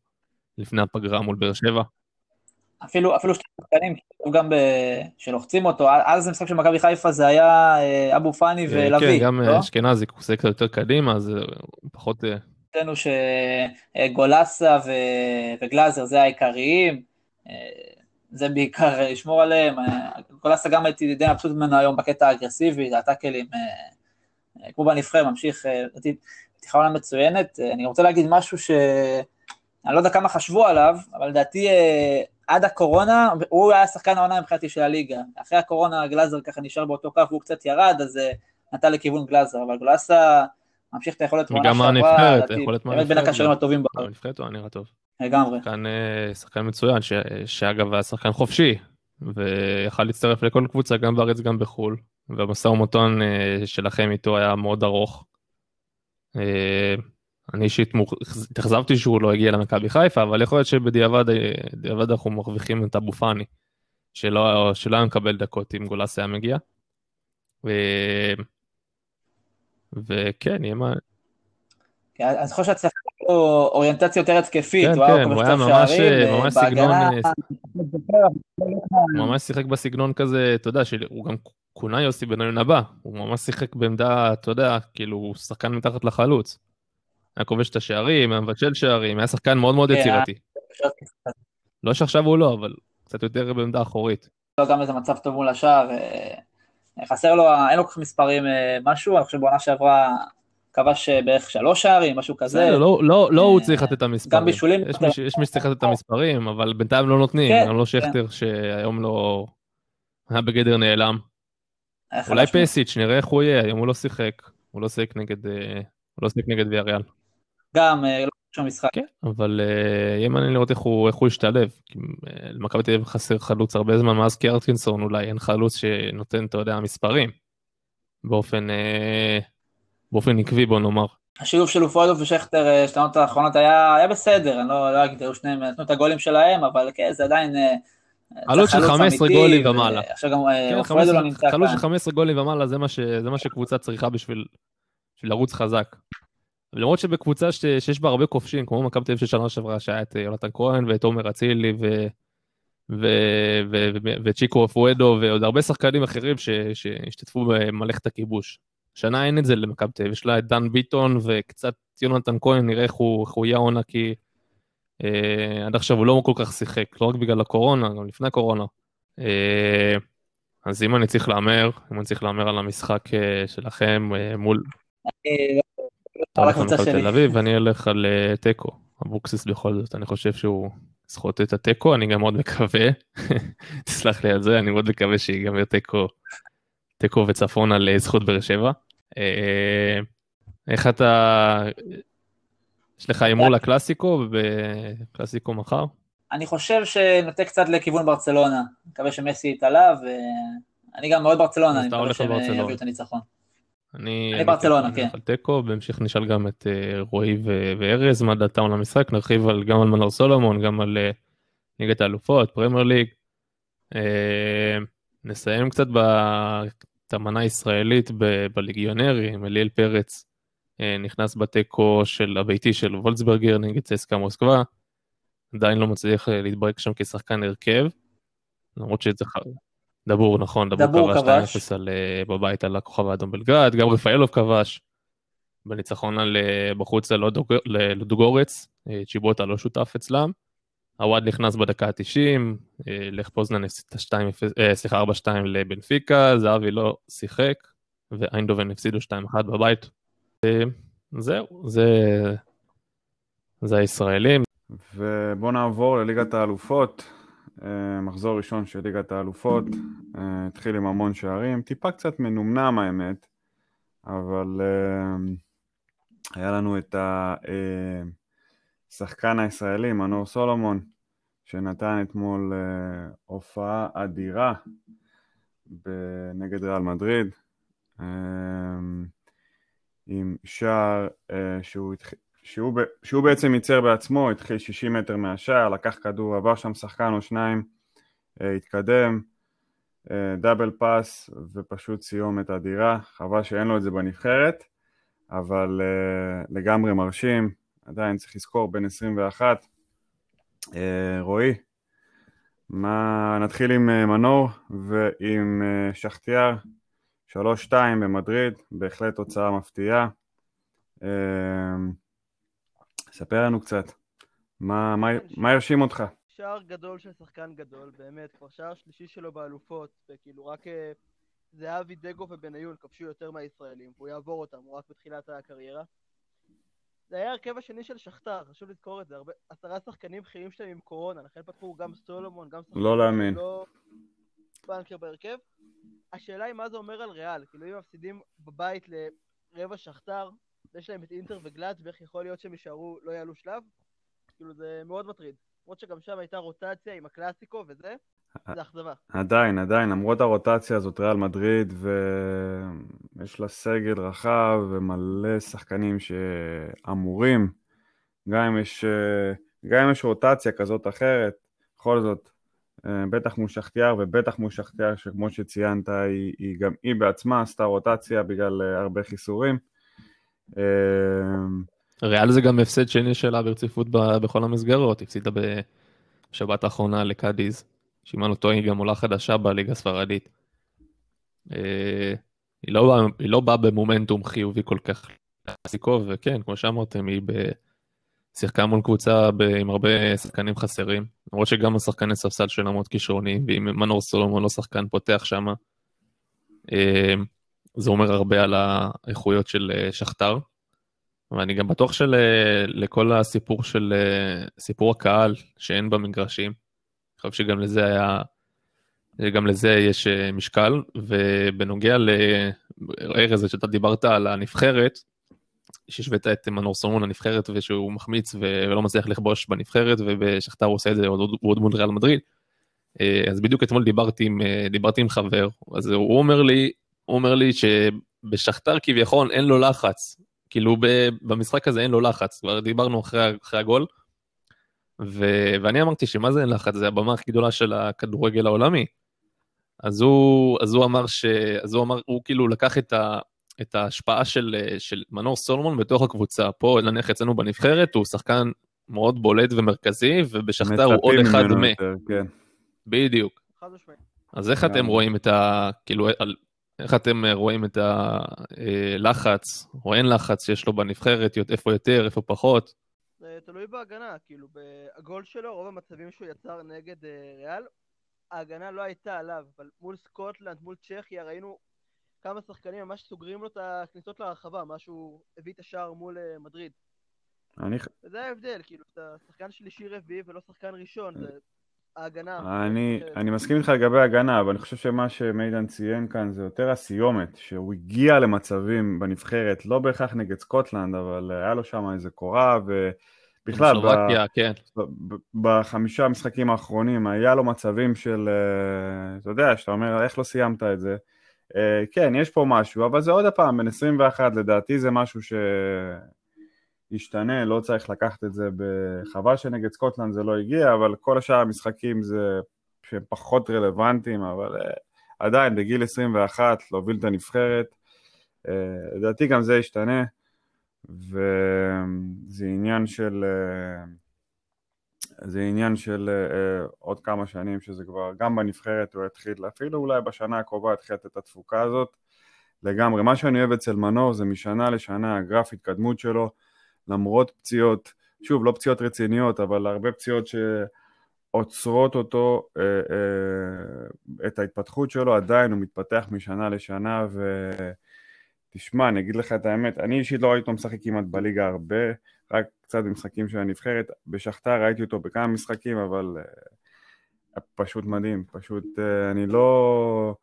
לפני הפגרה מול באר שבע. אפילו, אפילו שתי שחקנים, גם ב... שלוחצים אותו, אז זה משחק של מכבי חיפה זה היה אה, אבו פאני אה, ולוי, כן, גם לא? אשכנזי עושה קצת יותר קדימה, אז פחות... אצלנו שגולסה ו... וגלאזר זה העיקריים, זה בעיקר לשמור עליהם, גולסה גם הייתי די מבסוט ממנו היום בקטע האגרסיבי, הטאקלים כמו בנבחרת, ממשיך, אה, פתיחה עונה מצוינת. אה, אני רוצה להגיד משהו שאני לא יודע כמה חשבו עליו, אבל לדעתי אה, עד הקורונה, הוא היה שחקן העונה מבחינתי של הליגה. אחרי הקורונה גלאזר ככה נשאר באותו קו והוא קצת ירד, אז נטע לכיוון גלאזר, אבל גלאסה ממשיך את היכולת מעונה שעברה, וגם הנבחרת, היכולת מהנבחרת. באמת בין הקשרים הטובים בארץ. הנבחרת הוא היה נראה טוב. לגמרי. שחקן, שחקן מצוין, ש, שאגב היה שחקן חופשי, ויכל להצטרף לכל קבוצה, גם בארץ, גם בחו"ל. והמשא ומתן אה, שלכם איתו היה מאוד ארוך. אה, אני אישית התאכזבתי שהוא לא הגיע למכבי חיפה, אבל יכול להיות שבדיעבד אה, אנחנו מרוויחים את אבו פאני, שלא, שלא היה מקבל דקות אם גולס היה מגיע. ו... וכן, יהיה מה... כן, אני חושב שהצלחה אוריינטציה יותר התקפית, כן, כן, הוא היה ממש, ממש סגנון, ממש שיחק בסגנון כזה, אתה יודע, שהוא גם כונה יוסי בניון הבא, הוא ממש שיחק בעמדה, אתה יודע, כאילו, הוא שחקן מתחת לחלוץ. היה כובש את השערים, היה מבשל שערים, היה שחקן מאוד מאוד כן, יצירתי. לא שעכשיו הוא לא, אבל קצת יותר בעמדה אחורית. לו גם איזה מצב טוב מול השער, אה, חסר לו, אין לו כל כך מספרים אה, משהו, אני חושב בעונה שעברה כבש אה, בערך שלוש שערים, משהו כזה. לא, לא, לא הוא אה, צריך לתת את המספרים. גם בישולים. יש מי, ש- יש מי שצריך לתת את המספרים, אבל בינתיים לא נותנים, כן, גם לא כן. שכטר שהיום לא... היה בגדר נעלם. אולי. פסיץ', נראה איך הוא יהיה, היום הוא לא שיחק. הוא לא שיחק נגד... אה, הוא לא שיחק נגד ויאריאל. גם, אה, לא שום משחק. כן, אבל אה, יהיה מעניין לראות איך הוא, איך הוא ישתלב. למכבי תל אביב חסר חלוץ הרבה זמן מאז קיארטינסון, אולי אין חלוץ שנותן, אתה יודע, מספרים. באופן, באופן עקבי, בוא נאמר. השילוב של אופוידוב ושכטר, העונות האחרונות היה היה בסדר, אני לא לא אגיד, היו שניהם נתנו את הגולים שלהם, אבל כן, זה עדיין... צריך של חלוץ 15 אמיתי, גולים ו- ומעלה. עכשיו גם אה, כן, אופוידוב 15 לא נמצא חלוץ של כאן. 15 גולים ומעלה, זה מה, שקבוצה צריכה בשביל, בשביל לרוץ חזק. למרות שבקבוצה ש, שיש בה הרבה כובשים, כמו מכבי תל אביב של שנה שעברה, שהיה את אה, יונתן כהן ואת עומר אצילי ו, ו, ו, ו, וצ'יקו אפואדו ועוד הרבה שחקנים אחרים ש, שהשתתפו במלאכת הכיבוש. השנה אין את זה למכבי תל אביב, יש לה את דן ביטון וקצת יונתן כהן, נראה איך הוא, איך הוא יהיה העונה, כי עד עכשיו הוא לא כל כך שיחק, לא רק בגלל הקורונה, גם לפני הקורונה. אה, אז אם אני צריך להמר, אם אני צריך להמר על המשחק אה, שלכם אה, מול אני אתה הולך על הקבוצה מכבי שלי. תל אביב, ואני אלך על אה, תיקו. אבוקסיס בכל זאת, אני חושב שהוא יסחוט את התיקו, אני גם מאוד מקווה, תסלח לי על זה, אני מאוד מקווה שיגמר תיקו, תיקו וצפון על אה, זכות באר שבע. אה, איך אתה, יש לך הימור לקלאסיקו, בקלאסיקו מחר? אני חושב שנוטה קצת לכיוון ברצלונה, מקווה שמסי יתעלה, ואני גם מאוד ברצלונה, אני מקווה על שהם. יביאו את הניצחון. אני... אני ברצלונה, אני כן. על תיקו, בהמשך נשאל גם את אה, רועי וארז מה דעתם למשחק, נרחיב על, גם על מנור סולומון, גם על אה, ליגת האלופות, פרמייר ליג. אה, נסיים קצת בתמנה הישראלית בליגיונרים, אליאל פרץ נכנס בתיקו של הביתי של וולצברגר נגד צסקה מוסקבה, עדיין לא מצליח אה, להתברק שם כשחקן הרכב, למרות שזה. דבור, נכון, דבור, דבור כבש כבש. 2-0 על, אה, בבית על הכוכב האדום בלגרד, גם רפאלוב כבש בניצחון על, אה, בחוץ אה, צ'יבוטה לא שותף אצלם. עווד נכנס בדקה ה-90, לך פוזנן הפסיד 2 אה, סליחה 4-2 לבנפיקה, זהבי לא שיחק, ואיינדובן הפסידו 2-1 בבית. אה, זהו, זה, זה הישראלים. ובואו נעבור לליגת האלופות, אה, מחזור ראשון של ליגת האלופות, אה, התחיל עם המון שערים, טיפה קצת מנומנם האמת, אבל היה לנו את השחקן הישראלי, מנור סולומון, שנתן אתמול הופעה אדירה נגד ריאל מדריד, עם שער אה, שהוא התחיל... שהוא, ב- שהוא בעצם ייצר בעצמו, התחיל 60 מטר מהשער, לקח כדור, עבר שם שחקן או שניים, אה, התקדם, אה, דאבל פאס ופשוט סיומת אדירה, חבל שאין לו את זה בנבחרת, אבל אה, לגמרי מרשים, עדיין צריך לזכור, בן 21. אה, רועי, מה... נתחיל עם אה, מנור ועם אה, שחטיאר, 3-2 במדריד, בהחלט תוצאה מפתיעה. אה, ספר לנו קצת, מה, מה, מה הרשים אותך? שער גדול של שחקן גדול, באמת, כבר שער שלישי שלו באלופות, וכאילו רק אה, זהבי, דגו ובניון כבשו יותר מהישראלים, והוא יעבור אותם, הוא רק בתחילת הקריירה. זה היה ההרכב השני של שכתר, חשוב לזכור את זה, הרבה, עשרה שחקנים בכירים שלהם עם קורונה, לכן פתחו גם סולומון, גם שחקנים לא להאמין. לא בנקר בהרכב. השאלה היא מה זה אומר על ריאל, כאילו אם מפסידים בבית לרבע שכתר, יש להם את אינטר וגלאט, ואיך יכול להיות שהם יישארו, לא יעלו שלב? כאילו זה מאוד מטריד. למרות שגם שם הייתה רוטציה עם הקלאסיקו וזה, זה אכזבה. עדיין, עדיין, למרות הרוטציה הזאת, ריאל מדריד, ויש לה סגל רחב ומלא שחקנים שאמורים, גם אם יש, גם אם יש רוטציה כזאת אחרת, בכל זאת, בטח מול שחטיאר, ובטח מול שחטיאר, שכמו שציינת, היא, היא גם היא בעצמה עשתה רוטציה בגלל הרבה חיסורים. ריאל זה גם הפסד שני שלה ברציפות בכל המסגרות, הפסידה בשבת האחרונה לקאדיז, שאם אני לא טועה היא גם עולה חדשה בליגה הספרדית. אה, היא לא, באה- לא באה במומנטום חיובי כל כך וכן, כמו שאמרתם, היא ב- שיחקה מול קבוצה ב- עם הרבה שחקנים חסרים, למרות שגם השחקני ספסל שלה מאוד כישרוניים, ואם מנור סולומון לא שחקן פותח שם, זה אומר הרבה על האיכויות של אה, שכתר. ואני גם בטוח שלכל הסיפור של אה, סיפור הקהל שאין במגרשים, אני חושב שגם לזה היה, גם לזה יש אה, משקל, ובנוגע לארז, שאתה דיברת על הנבחרת, שהשווית את מנור סומון לנבחרת ושהוא מחמיץ ולא מצליח לכבוש בנבחרת, ובשכתר הוא עושה את זה עוד, עוד מול ריאל מדריד. אה, אז בדיוק אתמול דיברתי עם, דיברתי עם חבר, אז הוא אומר לי, הוא אומר לי שבשכתר כביכול אין לו לחץ, כאילו ב, במשחק הזה אין לו לחץ, כבר דיברנו אחרי, אחרי הגול, ו, ואני אמרתי שמה זה אין לחץ, זה הבמה הכי גדולה של הכדורגל העולמי. אז הוא, אז הוא אמר ש... אז הוא אמר, הוא כאילו לקח את, ה, את ההשפעה של, של מנור סולומון בתוך הקבוצה. פה נניח אצלנו בנבחרת הוא שחקן מאוד בולט ומרכזי, ובשכתר הוא עוד אחד מ... כן. בדיוק. אז איך אתם רואים את ה... כאילו, איך אתם רואים את הלחץ, או אין לחץ שיש לו בנבחרת, איפה יותר, איפה פחות? זה תלוי בהגנה, כאילו, בגול שלו, רוב המצבים שהוא יצר נגד אה, ריאל, ההגנה לא הייתה עליו, אבל מול סקוטלנד, מול צ'כיה, ראינו כמה שחקנים ממש סוגרים לו את הכניסות להרחבה, מה שהוא הביא את השער מול אה, מדריד. אני... וזה ההבדל, כאילו, אתה שחקן שלישי רביעי ולא שחקן ראשון, זה ההגנה. אני, אני מסכים איתך לגבי ההגנה, אבל אני חושב שמה שמידן ציין כאן זה יותר הסיומת, שהוא הגיע למצבים בנבחרת, לא בהכרח נגד סקוטלנד, אבל היה לו שם איזה קורה, ובכלל, סלובקיה, ב, כן. ב, בחמישה המשחקים האחרונים היה לו מצבים של, אה, אתה יודע, שאתה אומר, איך לא סיימת את זה? אה, כן, יש פה משהו, אבל זה עוד פעם, בין 21 לדעתי זה משהו ש... ישתנה, לא צריך לקחת את זה בחבל שנגד סקוטלנד זה לא הגיע, אבל כל השאר המשחקים זה שהם פחות רלוונטיים, אבל uh, עדיין בגיל 21 להוביל את הנבחרת, uh, לדעתי גם זה ישתנה, וזה עניין של, uh, זה עניין של uh, עוד כמה שנים שזה כבר, גם בנבחרת הוא יתחיל, אפילו אולי בשנה הקרובה יתחיל את התפוקה הזאת לגמרי. מה שאני אוהב אצל מנור זה משנה לשנה הגרף התקדמות שלו, למרות פציעות, שוב, לא פציעות רציניות, אבל הרבה פציעות שעוצרות אותו, אה, אה, את ההתפתחות שלו, עדיין הוא מתפתח משנה לשנה, ותשמע, אני אגיד לך את האמת, אני אישית לא ראיתי אותו משחק כמעט בליגה הרבה, רק קצת במשחקים של הנבחרת, בשכתר ראיתי אותו בכמה משחקים, אבל אה, פשוט מדהים, פשוט אני לא...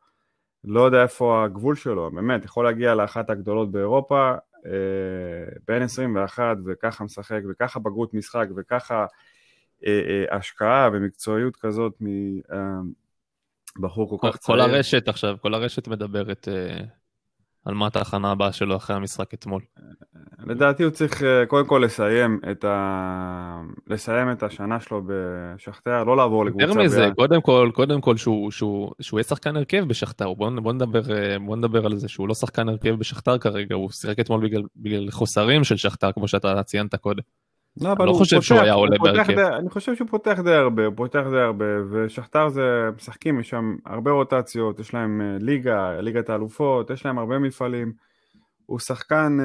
לא יודע איפה הגבול שלו, באמת, יכול להגיע לאחת הגדולות באירופה, בן 21 וככה משחק וככה בגרות משחק וככה אה, אה, השקעה ומקצועיות כזאת מבחור כל כך צעיר. כל הרשת עכשיו, כל הרשת מדברת אה, על מה התחנה הבאה שלו אחרי המשחק אתמול. לדעתי הוא צריך קודם כל לסיים את, ה... לסיים את השנה שלו בשכתר, לא לעבור לקבוצה. יותר מזה, ב... קודם כל, קודם כל שהוא, שהוא, שהוא יהיה שחקן הרכב בשכתר, בוא, בוא, נדבר, בוא נדבר על זה שהוא לא שחקן הרכב בשכתר כרגע, הוא שיחק אתמול בגלל, בגלל חוסרים של שכתר, כמו שאתה ציינת קודם. לא, אבל אני לא חושב פותח, שהוא היה עולה בהרכב. אני חושב שהוא פותח די הרבה, הוא פותח די הרבה, ושכתר זה, משחקים, יש שם הרבה רוטציות, יש להם ליגה, ליגת האלופות, יש להם הרבה מפעלים. הוא שחקן,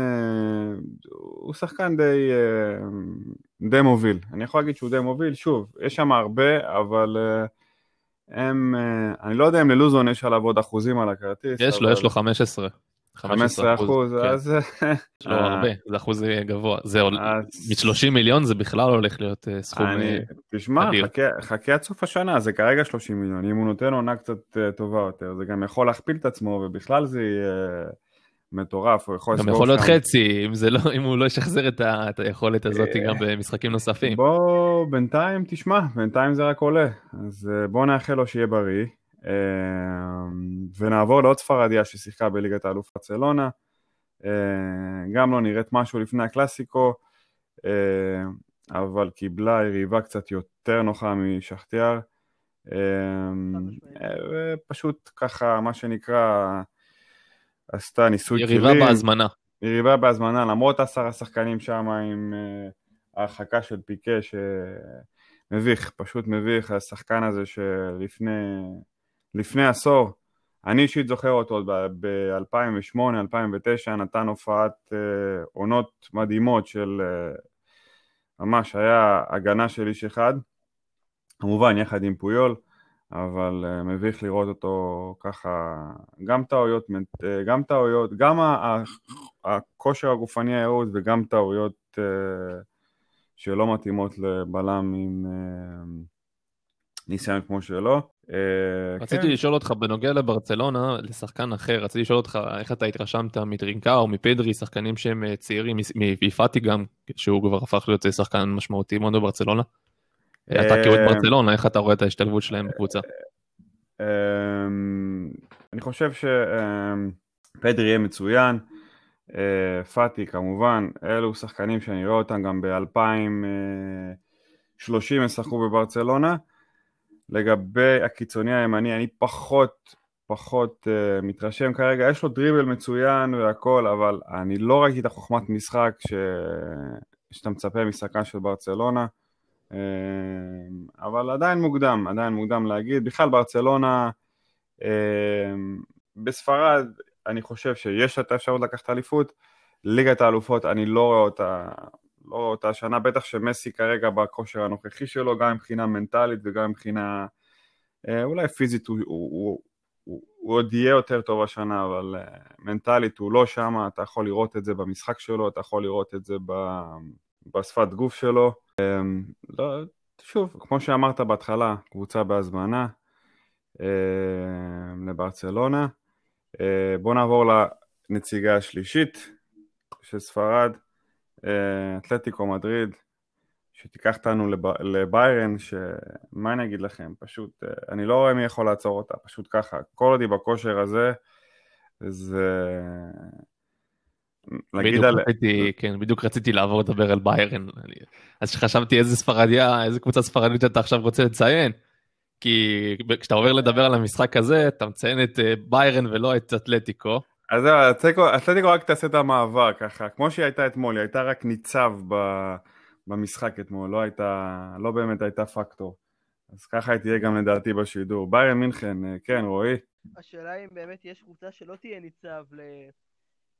הוא שחקן די, די מוביל. אני יכול להגיד שהוא די מוביל, שוב, יש שם הרבה, אבל הם, אני לא יודע אם ללוזון יש עליו עוד אחוזים על הכרטיס. יש לו, יש לו 15. 15 אחוז, כן. אז... יש לו הרבה, זה אחוז גבוה. זה מ-30 מיליון זה בכלל הולך להיות סכום אדיר. תשמע, חכה עד סוף השנה, זה כרגע 30 מיליון. אם הוא נותן עונה קצת טובה יותר, זה גם יכול להכפיל את עצמו, ובכלל זה יהיה... מטורף, הוא יכול גם יכול להיות חצי, אם, לא, אם הוא לא ישחזר את היכולת הזאת גם במשחקים נוספים. בוא, בינתיים, תשמע, בינתיים זה רק עולה, אז בוא נאחל לו שיהיה בריא, ונעבור לעוד ספרדיה ששיחקה בליגת האלוף ברצלונה, גם לא נראית משהו לפני הקלאסיקו, אבל קיבלה יריבה קצת יותר נוחה משכתיאר, פשוט ככה, מה שנקרא, עשתה ניסוי יריבה בהזמנה. יריבה בהזמנה, למרות עשרה שחקנים שם עם ההרחקה של פיקה שמביך, פשוט מביך, השחקן הזה שלפני עשור, אני אישית זוכר אותו עוד ב-2008-2009, נתן הופעת uh, עונות מדהימות של uh, ממש היה הגנה של איש אחד, כמובן יחד עם פויול, אבל uh, מביך לראות אותו ככה, גם טעויות, uh, גם טעויות, גם הכושר הגופני הירוד וגם טעויות uh, שלא מתאימות לבלם עם uh, ניסיון כמו שלו. Uh, רציתי כן. לשאול אותך בנוגע לברצלונה, לשחקן אחר, רציתי לשאול אותך איך אתה התרשמת מטרינקה או מפדרי, שחקנים שהם צעירים, מפאטי גם, שהוא כבר הפך להיות שחקן משמעותי מאוד בברצלונה. אתה כאוהד ברצלונה, איך אתה רואה את ההשתלבות שלהם בקבוצה? אני חושב שפדרי יהיה מצוין, אה, פאטי כמובן, אלו שחקנים שאני רואה אותם גם ב-2030 ישחקו בברצלונה. לגבי הקיצוני הימני, אני פחות, פחות uh, מתרשם כרגע, יש לו דריבל מצוין והכל, אבל אני לא ראיתי את החוכמת משחק ש... שאתה מצפה משחקן של ברצלונה. אה, אבל עדיין מוקדם, עדיין מוקדם להגיד. בכלל ברצלונה, אה, בספרד, אני חושב שיש את האפשרות לקחת אליפות. ליגת האלופות, אני לא רואה אותה, לא אותה השנה, בטח שמסי כרגע בכושר הנוכחי שלו, גם מבחינה מנטלית וגם מבחינה אה, אולי פיזית, הוא, הוא, הוא, הוא, הוא עוד יהיה יותר טוב השנה, אבל מנטלית הוא לא שם, אתה יכול לראות את זה במשחק שלו, אתה יכול לראות את זה בשפת גוף שלו. אמ, לא, שוב, כמו שאמרת בהתחלה, קבוצה בהזמנה לברצלונה. אה, בואו נעבור לנציגה השלישית של ספרד, אה, אתלטיקו מדריד, שתיקח אותנו לביירן, שמה אני אגיד לכם, פשוט, אה, אני לא רואה מי יכול לעצור אותה, פשוט ככה, כל עוד היא בכושר הזה, זה בדיוק על... רציתי, כן, בדיוק רציתי לעבור לדבר על ביירן. אז חשבתי איזה ספרדיה, איזה קבוצה ספרדית אתה עכשיו רוצה לציין. כי כשאתה עובר לדבר על המשחק הזה, אתה מציין את אה, ביירן ולא את אתלטיקו. אז זהו, אתלטיקו, רק תעשה את המעבר ככה, כמו שהיא הייתה אתמול, היא הייתה רק ניצב ב, במשחק אתמול, לא הייתה, לא באמת הייתה פקטור. אז ככה היא תהיה גם לדעתי בשידור. ביירן מינכן, אה, כן, רועי? השאלה אם באמת יש קבוצה שלא תהיה ניצב ל...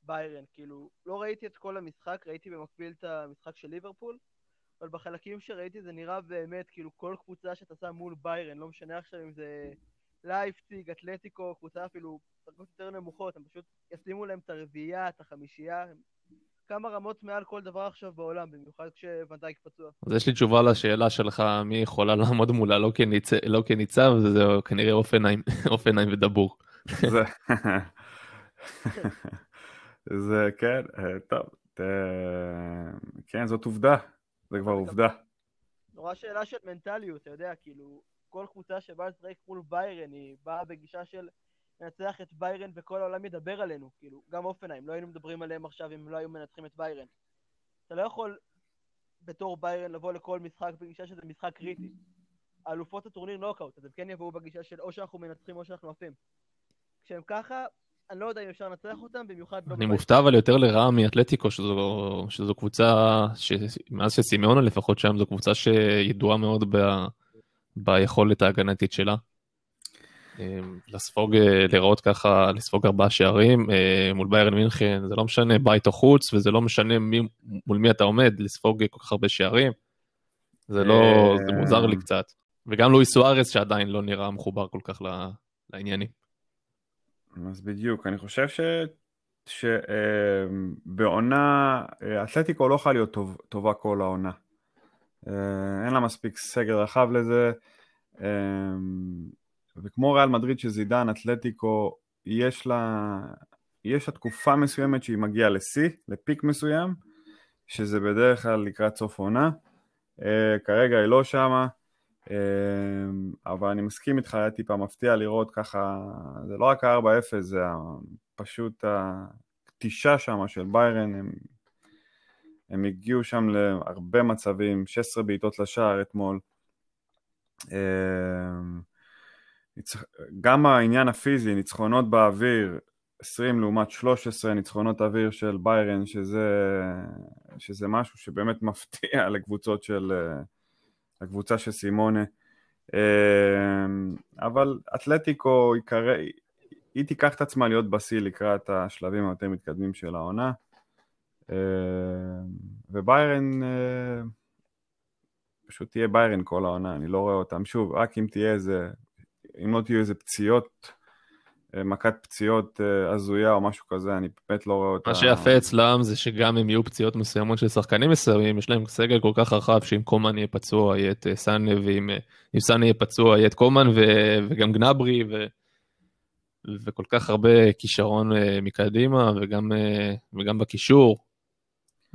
ביירן, כאילו, לא ראיתי את כל המשחק, ראיתי במקביל את המשחק של ליברפול, אבל בחלקים שראיתי זה נראה באמת, כאילו, כל קבוצה שאתה שם מול ביירן, לא משנה עכשיו אם זה לייפציג, אתלטיקו, קבוצה אפילו דרגות יותר נמוכות, הם פשוט ישימו להם את הרביעייה, את החמישייה, כמה רמות מעל כל דבר עכשיו בעולם, במיוחד כשוונדייק פצוע. אז יש לי תשובה לשאלה שלך, מי יכולה לעמוד מולה לא, כניצ... לא כניצב, זה כנראה אופנהיים, אופנהיים ודבור. זה כן, אה, טוב, ת... כן, זאת עובדה, זה כבר עובדה. נורא שאלה של מנטליות, אתה יודע, כאילו, כל קבוצה שבאה לשחק מול ביירן, היא באה בגישה של לנצח את ביירן וכל העולם ידבר עלינו, כאילו, גם אופנהיים, לא היינו מדברים עליהם עכשיו אם לא היו מנצחים את ביירן. אתה לא יכול בתור ביירן לבוא לכל משחק בגישה שזה משחק קריטי. אלופות הטורניר נוקאוט, אז הם כן יבואו בגישה של או שאנחנו מנצחים או שאנחנו עפים. כשהם ככה, אני לא יודע אם אפשר לנצח אותם, במיוחד לא... אני מופתע אבל יותר לרעה מאתלטיקו, שזו, שזו קבוצה, מאז שסימאונה לפחות שם, זו קבוצה שידועה מאוד ב, ביכולת ההגנתית שלה. אמ, לספוג, לראות ככה, לספוג ארבעה שערים אה, מול ביירן מינכן, זה לא משנה בית או חוץ, וזה לא משנה מי, מול מי אתה עומד, לספוג כל כך הרבה שערים. זה לא, זה מוזר לי קצת. וגם לואיס סוארס שעדיין לא נראה מחובר כל כך לעניינים. אז בדיוק, אני חושב ש... שבעונה, אה, אתלטיקו לא יכולה להיות טוב, טובה כל העונה. אה, אין לה מספיק סגל רחב לזה, אה, וכמו ריאל מדריד שזידן, אתלטיקו, יש לה, יש לה תקופה מסוימת שהיא מגיעה לשיא, לפיק מסוים, שזה בדרך כלל לקראת סוף עונה. כרגע היא לא שמה, אבל אני מסכים איתך, היה טיפה מפתיע לראות ככה, זה לא רק ה-4-0, זה פשוט הקטישה שם של ביירן, הם, הם הגיעו שם להרבה מצבים, 16 בעיטות לשער אתמול. אמ, גם העניין הפיזי, ניצחונות באוויר, 20 לעומת 13 ניצחונות אוויר של ביירן, שזה, שזה משהו שבאמת מפתיע לקבוצות של, לקבוצה של סימונה. אבל אתלטיקו יקרא, היא תיקח את עצמה להיות בשיא לקראת השלבים היותר מתקדמים של העונה. וביירן פשוט תהיה ביירן כל העונה, אני לא רואה אותם. שוב, רק אם תהיה איזה, אם לא תהיו איזה פציעות, אה, מכת פציעות אה, הזויה או משהו כזה, אני באמת לא רואה אותה. מה שיפה אצלם זה שגם אם יהיו פציעות מסוימות של שחקנים מסוימים, יש להם סגל כל כך רחב שאם קומן יהיה פצוע, יהיה את אה, סאנה, ואם סאנה יהיה פצוע, יהיה את קומן ו, וגם גנברי, ו, וכל כך הרבה כישרון מקדימה, וגם, וגם בקישור.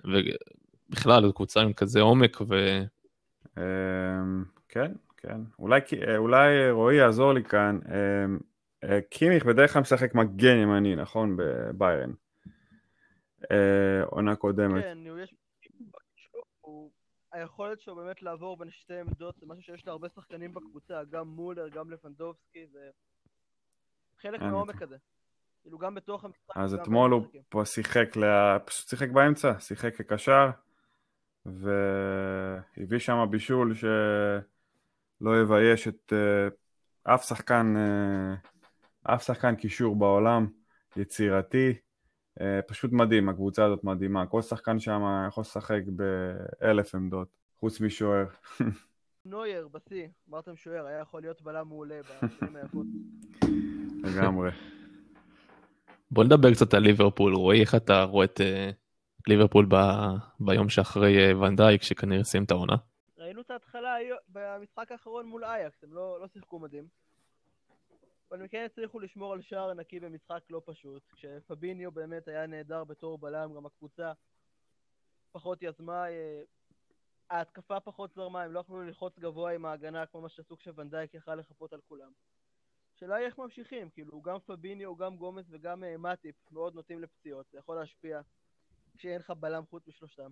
ובכלל, זו קבוצה עם כזה עומק, ו... אמ, כן, כן. אולי, אולי רועי יעזור לי כאן. אמ, אה, קימיך בדרך כלל משחק מגן ימני, נכון? בביירן. אה, עונה קודמת. כן, יש... היכולת שלו באמת לעבור בין שתי עמדות זה משהו שיש להרבה שחקנים בקבוצה, גם מולר, גם לבנדובסקי, זה חלק מהעומק הזה. כאילו גם בתוך המשחק. אז אתמול הוא פה שיחק, פשוט שיחק באמצע, שיחק כקשר. והביא שם בישול שלא יבייש את uh, אף שחקן, uh, אף שחקן קישור בעולם, יצירתי, uh, פשוט מדהים, הקבוצה הזאת מדהימה, כל שחקן שם יכול לשחק באלף עמדות, חוץ משוער. נוייר בשיא, אמרתם שוער, היה יכול להיות בלם מעולה בשנים היפות. לגמרי. בוא נדבר קצת על ליברפול, רועי, איך אתה רואה את ליברפול ב, ביום שאחרי אה, ונדייק, שכנראה סיים את העונה. ראינו את ההתחלה במשחק האחרון מול אייקס, הם לא, לא שיחקו מדהים. אבל הם כן הצליחו לשמור על שער נקי במשחק לא פשוט. כשפביניו באמת היה נהדר בתור בלם, גם הקבוצה פחות יזמה, אה, ההתקפה פחות זרמה, הם לא יכלו ללחוץ גבוה עם ההגנה כמו מה שעשו כשוונדייק יכל לחפות על כולם. השאלה היא איך ממשיכים, כאילו גם פביניו, גם גומס וגם uh, מאטיפ מאוד נוטים לפציעות, זה יכול להשפיע כשאין לך בלם חוץ משלושתם.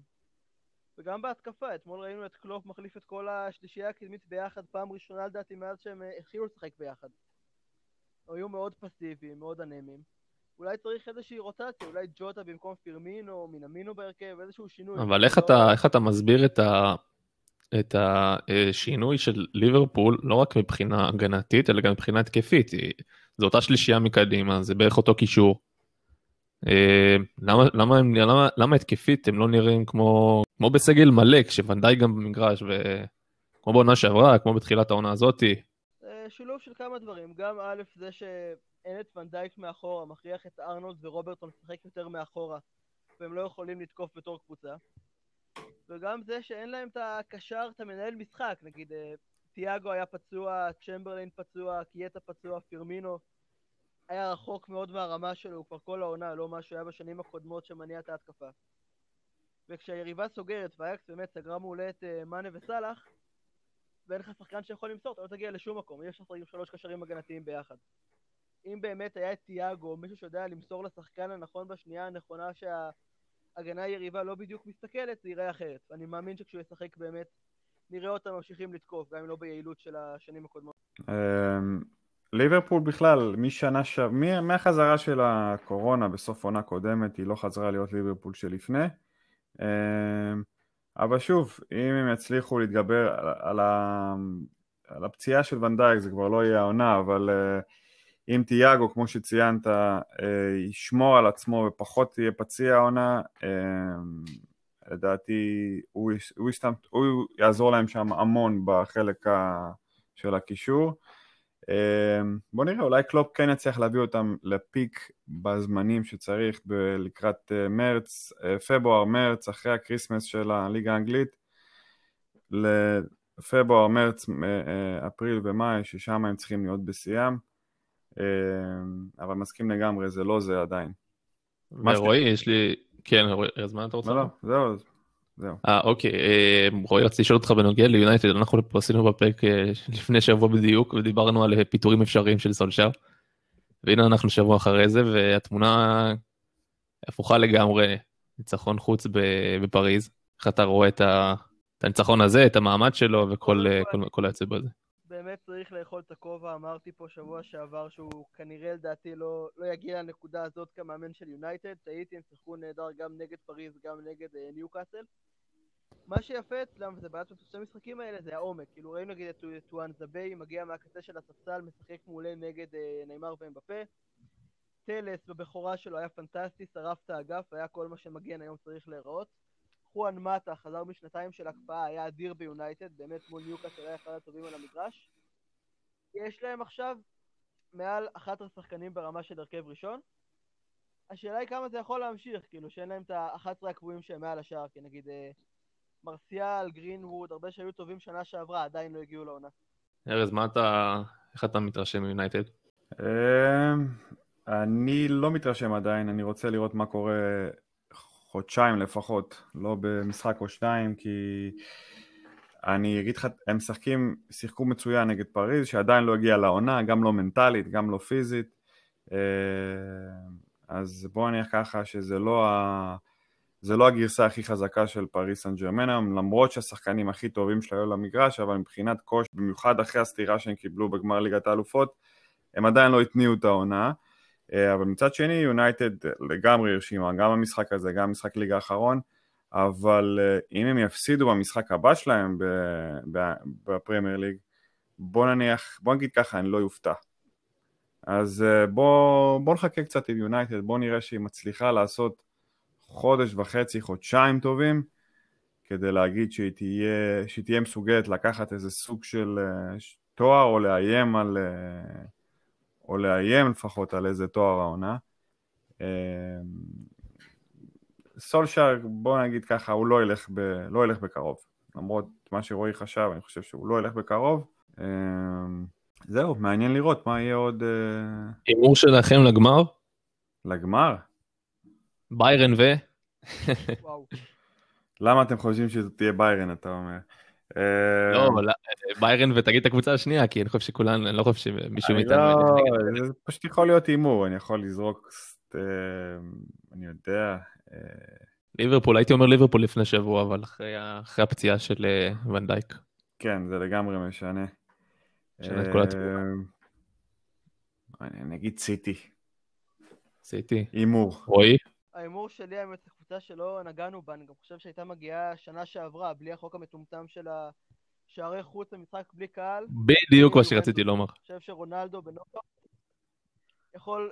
וגם בהתקפה, אתמול ראינו את קלופ מחליף את כל השלישייה הקדמית ביחד פעם ראשונה לדעתי מאז שהם אה, התחילו לשחק ביחד. היו מאוד פסיביים, מאוד אנמיים. אולי צריך איזושהי רוטציה, אולי ג'וטה במקום פירמינו, או מינמינו בהרכב, איזשהו שינוי. אבל איך, לא... אתה, איך אתה מסביר את, ה, את השינוי של ליברפול, לא רק מבחינה הגנתית, אלא גם מבחינה התקפית? זו אותה שלישייה מקדימה, זה בערך אותו קישור. אה, למה, למה, למה, למה התקפית הם לא נראים כמו, כמו בסגל מלא, כשוונדאי גם במגרש, וכמו בעונה שעברה, כמו בתחילת העונה הזאתי? שילוב של כמה דברים, גם א' זה שאין את ונדייק מאחורה, מכריח את ארנולד ורוברטון לשחק יותר מאחורה, והם לא יכולים לתקוף בתור קבוצה. וגם זה שאין להם את הקשר, את המנהל משחק, נגיד אה, תיאגו היה פצוע, צ'מברליין פצוע, קייטה פצוע, פירמינו. היה רחוק מאוד מהרמה שלו, הוא כבר כל העונה, לא מה שהיה בשנים הקודמות שמניע את ההתקפה. וכשהיריבה סוגרת, ואייקס באמת סגרה מעולה את uh, מאנה וסאלח, ואין לך שחקן שיכול למסור, אתה לא תגיע לשום מקום, לשחק עם שלוש קשרים הגנתיים ביחד. אם באמת היה את תיאגו, מישהו שיודע למסור לשחקן הנכון בשנייה הנכונה שההגנה היריבה לא בדיוק מסתכלת, זה ייראה אחרת. אני מאמין שכשהוא ישחק באמת, נראה אותם ממשיכים לתקוף, גם אם לא ביעילות של השנים הקודמות. אמ, ליברפול בכלל, משנה ש... מהחזרה של הקורונה בסוף עונה קודמת, היא לא חזרה להיות ליברפול שלפני. אמ, אבל שוב, אם הם יצליחו להתגבר על, ה... על הפציעה של ונדייק, זה כבר לא יהיה העונה, אבל אה, אם תיאגו, כמו שציינת, אה, ישמור על עצמו ופחות יהיה פציע העונה, אמ, לדעתי הוא, הוא, יסתם... הוא יעזור להם שם המון בחלק ה... של הקישור. אמ, בוא נראה, אולי קלופ כן יצליח להביא אותם ל peak בזמנים שצריך לקראת אה, מרץ, אה, פברואר, מרץ, אחרי ה Christmas של הליגה האנגלית, לפברואר, מרץ, אה, אפריל ומאי, ששם הם צריכים להיות בשיאם, אבל מסכים לגמרי, זה לא זה עדיין. ורועי, יש לי... כן, רועי, אז מה אתה רוצה? לא, לא, זהו, זהו. אה, אוקיי, אה, רועי, רציתי לשאול אותך בנוגע ליונייטד, אנחנו פה עשינו בפרק אה, לפני שבוע בדיוק, ודיברנו על פיטורים אפשריים של סולשר. והנה אנחנו שבוע אחרי זה, והתמונה הפוכה לגמרי, ניצחון חוץ בפריז. איך אתה רואה את הניצחון הזה, את המעמד שלו וכל היוצא בזה? באמת צריך לאכול את הכובע, אמרתי פה שבוע שעבר שהוא כנראה לדעתי לא, לא יגיע לנקודה הזאת כמאמן של יונייטד, טעיתי, הם שיחקו נהדר גם נגד פריז, גם נגד ניו קאסל. מה שיפה אצלם, וזה בעצם בשני המשחקים האלה, זה העומק. כאילו ראינו נגיד את טואנזבה מגיע מהקצה של הספסל, משחק מעולה נגד אה, ניימאר ואמבפה. טלס בבכורה שלו היה פנטסטי, שרף את האגף, היה כל מה שמגן היום צריך להיראות. חואן מטה חזר משנתיים של הקפאה, היה אדיר ביונייטד, באמת מול ניוקאסל היה אחד הטובים על המגרש. יש להם עכשיו מעל 11 שחקנים ברמה של הרכב ראשון. השאלה היא כמה זה יכול להמשיך, כאילו שאין להם את ה-11 הקבועים שהם מעל השאר, כי נגיד אה, מרסיאל, גרינווד, הרבה שהיו טובים שנה שעברה, עדיין לא הגיעו לעונה. ארז, מה אתה, איך אתה מתרשם מיונייטד? אמ, אני לא מתרשם עדיין, אני רוצה לראות מה קורה חודשיים לפחות, לא במשחק או שניים, כי אני אגיד לך, הם משחקים, שיחקו מצוין נגד פריז, שעדיין לא הגיע לעונה, גם לא מנטלית, גם לא פיזית, אמ, אז בוא נניח ככה שזה לא ה... זה לא הגרסה הכי חזקה של פריס סן ג'רמן היום, למרות שהשחקנים הכי טובים שלו היו למגרש, אבל מבחינת קוש, במיוחד אחרי הסתירה שהם קיבלו בגמר ליגת האלופות, הם עדיין לא התניעו את העונה. אה, אבל מצד שני, יונייטד לגמרי הרשימה, גם במשחק הזה, גם במשחק ליגה האחרון, אבל אה, אם הם יפסידו במשחק הבא שלהם בפרמייר ליג, בוא נניח, בוא נגיד ככה, אני לא יופתע. אז אה, בוא, בוא נחכה קצת עם יונייטד, בוא נראה שהיא מצליחה לעשות חודש וחצי, חודשיים טובים, כדי להגיד שהיא תהיה, שהיא תהיה מסוגלת לקחת איזה סוג של תואר או לאיים על, או לאיים לפחות על איזה תואר העונה. Uh, סולשר, בוא נגיד ככה, הוא לא ילך, ב, לא ילך בקרוב. למרות מה שרועי חשב, אני חושב שהוא לא ילך בקרוב. Uh, זהו, מעניין לראות מה יהיה עוד... הימור שלכם לגמר? לגמר? ביירן ו... למה אתם חושבים שזה תהיה ביירן, אתה אומר? לא, ביירן ותגיד את הקבוצה השנייה, כי אני חושב שכולן, אני לא חושב שמישהו מאיתנו... לא, זה פשוט יכול להיות הימור, אני יכול לזרוק, אני יודע... ליברפול, הייתי אומר ליברפול לפני שבוע, אבל אחרי הפציעה של ונדייק. כן, זה לגמרי משנה. משנה את כל התמונה. אני אגיד סיטי. סיטי. הימור. רועי? ההימור שלי האמת קבוצה שלא נגענו בה, אני גם חושב שהייתה מגיעה שנה שעברה, בלי החוק המטומטם של השערי חוץ למשחק בלי קהל. בדיוק מה שרציתי לומר. אני חושב שרונלדו בנוקאוט יכול...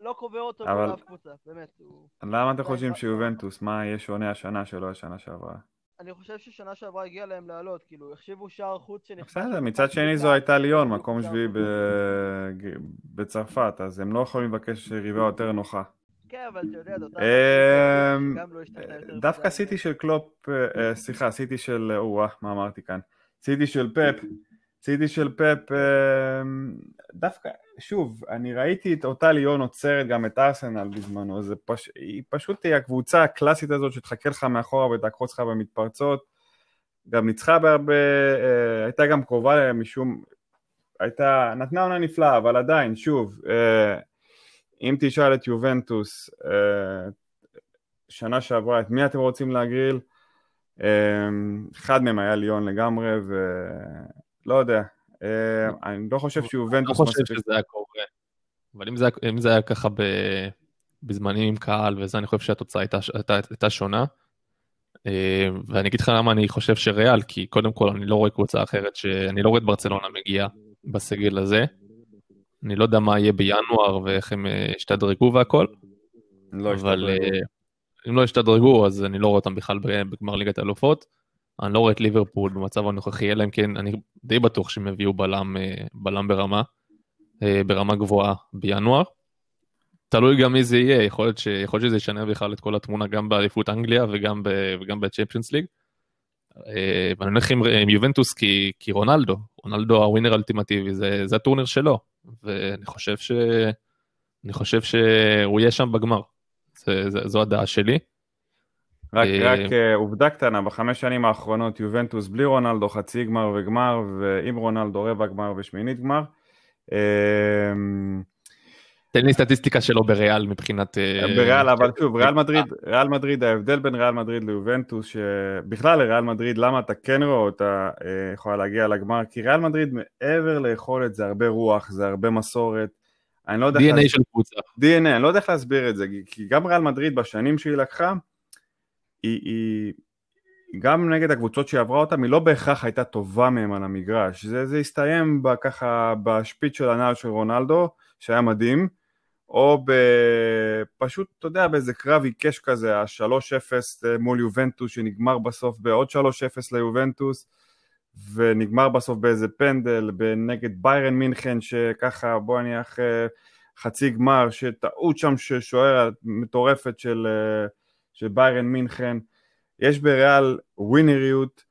לא קובר אותו אבל... באף קבוצה, באמת. הוא... למה אתם חושבים שיובנטוס, מה יהיה שונה השנה שלא השנה שעברה? אני חושב ששנה שעברה הגיע להם לעלות, כאילו, החשיבו שער חוץ שנכנס... בסדר, מצד שני זו הייתה ליון, מקום שביעי בצרפת, אז הם לא יכולים לבקש ריבה יותר נוחה. כן, אבל אתה יודע, זאת אמ, לא דווקא סיטי של קלופ, אה, אה, סליחה, סיטי של, או מה אמרתי כאן? סיטי של פפ, סיטי של פפ, אמ, דווקא, שוב, אני ראיתי את אותה ליון עוצרת גם את ארסנל בזמנו, פש... היא פשוט תהיה הקבוצה הקלאסית הזאת שתחכה לך מאחורה ותעקרוץ לך במתפרצות, גם ניצחה בהרבה, אה, הייתה גם קרובה משום, הייתה, נתנה עונה נפלאה, אבל עדיין, שוב, אם תשאל את יובנטוס אה, שנה שעברה את מי אתם רוצים להגריל, אה, אחד מהם היה ליון לגמרי ולא יודע, אה, אני לא חושב שיובנטוס... אני לא חושב שזה היה קורה, אבל אם זה, אם זה היה ככה ב, בזמנים עם קהל וזה, אני חושב שהתוצאה הייתה, הייתה, הייתה שונה. ואני אגיד לך למה אני חושב שריאל, כי קודם כל אני לא רואה קבוצה אחרת, שאני לא רואה את ברצלונה מגיעה בסגל הזה. אני לא יודע מה יהיה בינואר ואיך הם אה, ישתדרגו והכל. לא אבל אה, אם לא ישתדרגו, אז אני לא רואה אותם בכלל בגמר ליגת האלופות. אני לא רואה את ליברפול במצב הנוכחי, אלא אם כן, אני די בטוח שהם יביאו בלם, אה, בלם ברמה, ברמה גבוהה בינואר. תלוי גם מי זה יהיה, יכול להיות, ש... יכול להיות שזה ישנה בכלל את כל התמונה גם באליפות אנגליה וגם, ב... וגם בצ'מפיונס ליג. ואני הולך עם, עם יובנטוס כי, כי רונלדו, רונלדו הווינר האולטימטיבי, זה, זה הטורנר שלו. ואני חושב ש... אני חושב שהוא יהיה שם בגמר. זה, זה, זו הדעה שלי. רק, אה, רק uh, עובדה קטנה, בחמש שנים האחרונות יובנטוס בלי רונלדו חצי גמר וגמר, ועם רונלדו רבע גמר ושמינית גמר. תן לי סטטיסטיקה שלו בריאל מבחינת... אה, בריאל, אבל שוב, ריאל מדריד, ריאל מדריד, ההבדל בין ריאל מדריד ליובנטוס, שבכלל לריאל מדריד, למה אתה כן רואה אותה אה, יכולה להגיע לגמר? כי ריאל מדריד מעבר ליכולת זה הרבה רוח, זה הרבה מסורת. אני לא יודע... DNA של קבוצה. DNA, אני לא יודע איך להסביר את זה, כי גם ריאל מדריד בשנים שהיא לקחה, היא, היא גם נגד הקבוצות שהיא עברה אותן, היא לא בהכרח הייתה טובה מהם על המגרש. זה, זה הסתיים ככה בשפיץ של הנעל של רונלדו, שהיה מדהים, או פשוט, אתה יודע, באיזה קרב עיקש כזה, ה-3-0 מול יובנטוס, שנגמר בסוף בעוד 3-0 ליובנטוס, ונגמר בסוף באיזה פנדל נגד ביירן מינכן, שככה, בוא נניח חצי גמר, שטעות שם ששוער מטורפת של, של ביירן מינכן. יש בריאל ווינריות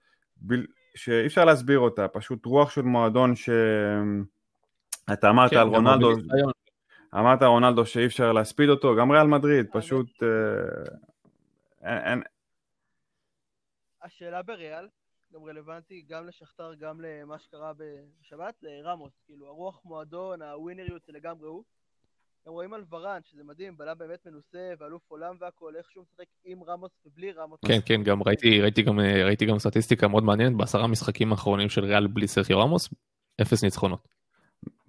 שאי אפשר להסביר אותה, פשוט רוח של מועדון שאתה אמרת כן, על רונלדו, אמרת רונלדו שאי אפשר להספיד אותו, גם ריאל מדריד, פשוט אה, אין, אין... השאלה בריאל גם רלוונטי גם לשכתר, גם למה שקרה בשבת, לרמוס, כאילו הרוח מועדון, הווינריות זה לגמרי הוא. גם רואים על ורן, שזה מדהים, בלם באמת מנוסה, ואלוף עולם והכול, איך שהוא משחק עם רמוס ובלי רמוס. כן, כן, גם ראיתי, ראיתי, גם, ראיתי גם סטטיסטיקה מאוד מעניינת, בעשרה משחקים האחרונים של ריאל בלי סרחיו רמוס, אפס ניצחונות.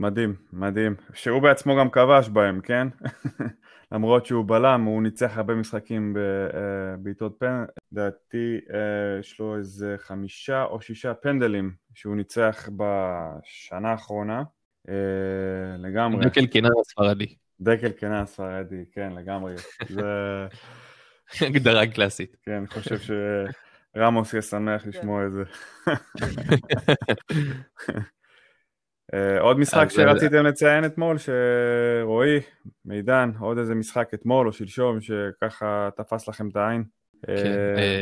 מדהים, מדהים. שהוא בעצמו גם כבש בהם, כן? למרות שהוא בלם, הוא ניצח הרבה משחקים בבעיטות אה, פן, לדעתי אה, יש לו איזה חמישה או שישה פנדלים שהוא ניצח בשנה האחרונה. אה, לגמרי. דקל קינן הספרדי. דקל קינן הספרדי, כן, לגמרי. זה... הגדרה קלאסית. כן, אני חושב שרמוס יהיה שמח כן. לשמוע את זה. אה, עוד משחק שרציתם לציין אתמול, שרועי, מידן, עוד איזה משחק אתמול או שלשום שככה תפס לכם את העין? כן,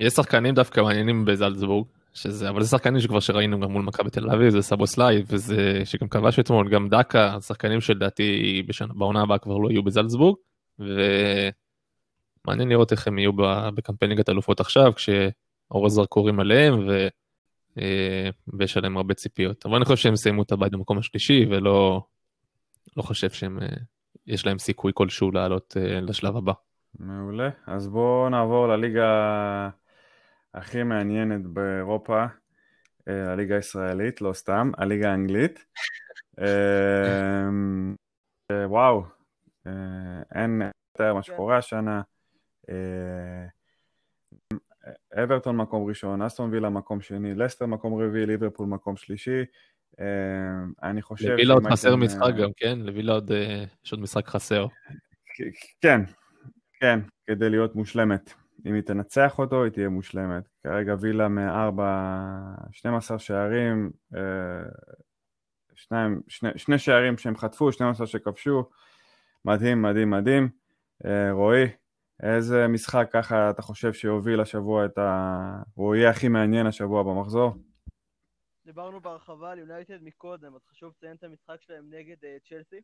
יש שחקנים דווקא מעניינים בזלצבורג. שזה, אבל זה שחקנים שכבר שראינו גם מול מכבי תל אביב, זה סבוסליי, וזה שגם כבש אתמול, גם דקה, שחקנים שלדעתי בשנה, בעונה הבאה כבר לא יהיו בזלצבורג, ומעניין לראות איך הם יהיו בקמפיין ליגת אלופות עכשיו, כשאור הזרקורים עליהם, ו... אה, ויש עליהם הרבה ציפיות. אבל אני חושב שהם יסיימו את הבית במקום השלישי, ולא לא חושב שהם, אה, יש להם סיכוי כלשהו לעלות אה, לשלב הבא. מעולה, אז בואו נעבור לליגה הכי מעניינת באירופה, אה, הליגה הישראלית, לא סתם, הליגה האנגלית. אה, אה, וואו, אין יותר מה שקורה השנה. אברטון מקום ראשון, אסטון וילה מקום שני, לסטר מקום רביעי, ליברפול מקום שלישי. אני חושב... לווילה עוד חסר משחק גם, כן? לווילה עוד יש עוד משחק חסר. כן, כן, כדי להיות מושלמת. אם היא תנצח אותו, היא תהיה מושלמת. כרגע וילה מארבע, 12 שערים, אה, שניים, שני, שני שערים שהם חטפו, 12 שכבשו, מדהים, מדהים, מדהים. אה, רועי, איזה משחק ככה אתה חושב שיוביל השבוע את ה... הוא יהיה הכי מעניין השבוע במחזור? דיברנו בהרחבה על יונייטד מקודם, אז חשוב לציין את המשחק שלהם נגד uh, צ'לסי.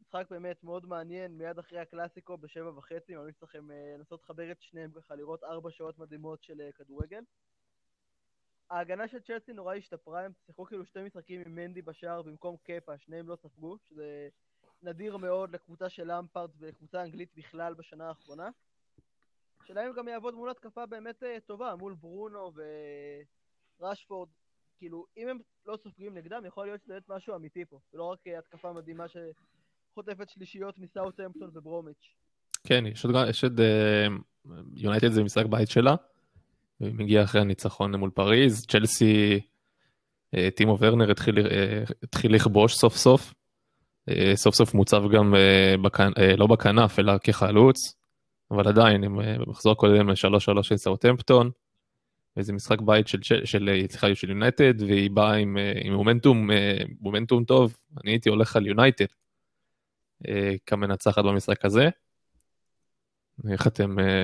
משחק באמת מאוד מעניין, מיד אחרי הקלאסיקו בשבע וחצי, ממליץ לכם אה, לנסות לחבר את שניהם ככה, לראות ארבע שעות מדהימות של אה, כדורגל. ההגנה של צ'לסי נורא השתפרה, הם שיחקו כאילו שתי משחקים עם מנדי בשער במקום קפה, שניהם לא ספגו, שזה נדיר מאוד לקבוצה של למפארד ולקבוצה אנגלית בכלל בשנה האחרונה. השאלה אם גם יעבוד מול התקפה באמת אה, טובה, מול ברונו וראשפורד. כאילו, אם הם לא סופגים נגדם, יכול להיות שזה באמת משהו אמיתי פה, ולא רק התקפה מדהימה ש... חוטפת שלישיות מסאוטהמפטון וברומיץ'. כן, יש עוד, יש עוד, יונייטד זה משחק בית שלה, והיא מגיעה אחרי הניצחון מול פריז, צ'לסי, אה, טימו ורנר התחיל, אה, התחיל לכבוש סוף סוף, אה, סוף סוף מוצב גם, בכנ, לא בכנף אלא כחלוץ, אבל עדיין, עם מחזור קודם ל-3-3 של סאוטהמפטון, וזה משחק בית של, של, של, של, יונייטד, והיא באה עם, עם מומנטום, מומנטום טוב, אני הייתי הולך על יונייטד. אה, כמנצחת במשחק הזה. איך אתם, אה,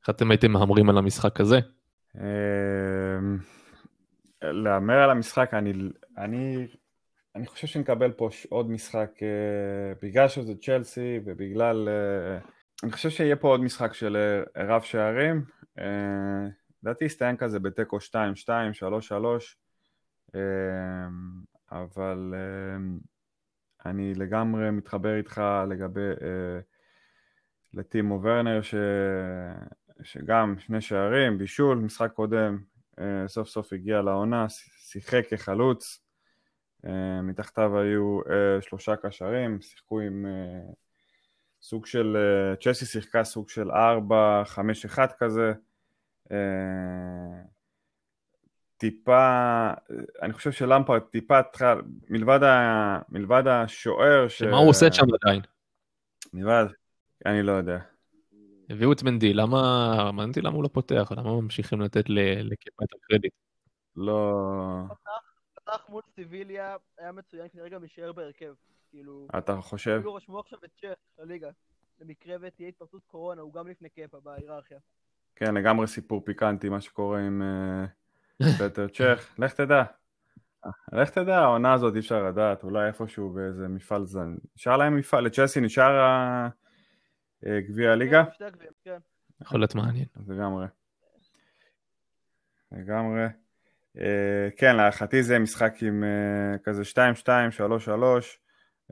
איך אתם הייתם מהמרים על המשחק הזה? להמר על המשחק, אני, אני, אני חושב שנקבל פה עוד משחק, אה, בגלל שזה צ'לסי ובגלל... אני חושב שיהיה פה עוד משחק של רב שערים. לדעתי יסתיים כזה בתיקו 2-2, 3-3, אבל אני לגמרי מתחבר איתך לגבי לטימו ורנר, ש... שגם שני שערים, בישול, משחק קודם, סוף סוף הגיע לעונה, שיחק כחלוץ, מתחתיו היו שלושה קשרים, שיחקו עם סוג של, צ'סי שיחקה סוג של 4-5-1 כזה, טיפה, אני חושב שלמפרד טיפה, מלבד, ה, מלבד השוער, ש... מה הוא עושה שם עדיין? מלבד, אני לא יודע. הביאו את מנדי, למה, מעניין למה הוא לא פותח, למה ממשיכים לתת לקיפה את הקרדיט? לא... פתח מול סיביליה, היה מצוין, כנראה גם יישאר בהרכב. כאילו... אתה חושב? אפילו רשמו עכשיו את צ'ך לליגה. למקרה ותהיה התפרצות קורונה, הוא גם לפני קפה בהיררכיה. כן, לגמרי סיפור פיקנטי, מה שקורה עם... Uh... פטר צ'ך, לך תדע. לך תדע, העונה הזאת אי אפשר לדעת, אולי איפשהו באיזה מפעל זן. נשאר להם מפעל, לצ'לסי נשאר גביע הליגה? כן, כן. יכול להיות מעניין. לגמרי. לגמרי. אה, כן, להערכתי זה משחק עם אה, כזה 2-2, 3-3,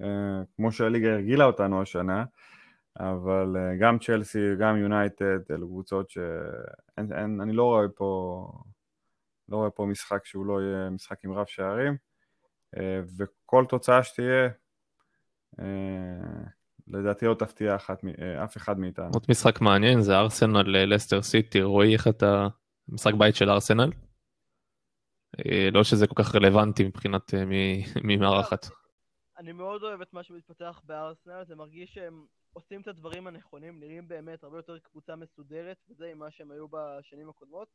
אה, כמו שהליגה הרגילה אותנו השנה, אבל גם צ'לסי, גם יונייטד, אלו קבוצות שאני לא רואה פה לא רואה פה משחק שהוא לא יהיה משחק עם רב שערים, וכל תוצאה שתהיה, לדעתי לא תפתיע אחת, אף אחד מאיתנו. עוד משחק מעניין זה ארסנל לסטר סיטי, רואי איך אתה... משחק בית של ארסנל? לא שזה כל כך רלוונטי מבחינת מי מארחת. אני מאוד אוהב את מה שמתפתח בארסנל, זה מרגיש שהם עושים את הדברים הנכונים, נראים באמת הרבה יותר קבוצה מסודרת, וזה עם מה שהם היו בשנים הקודמות.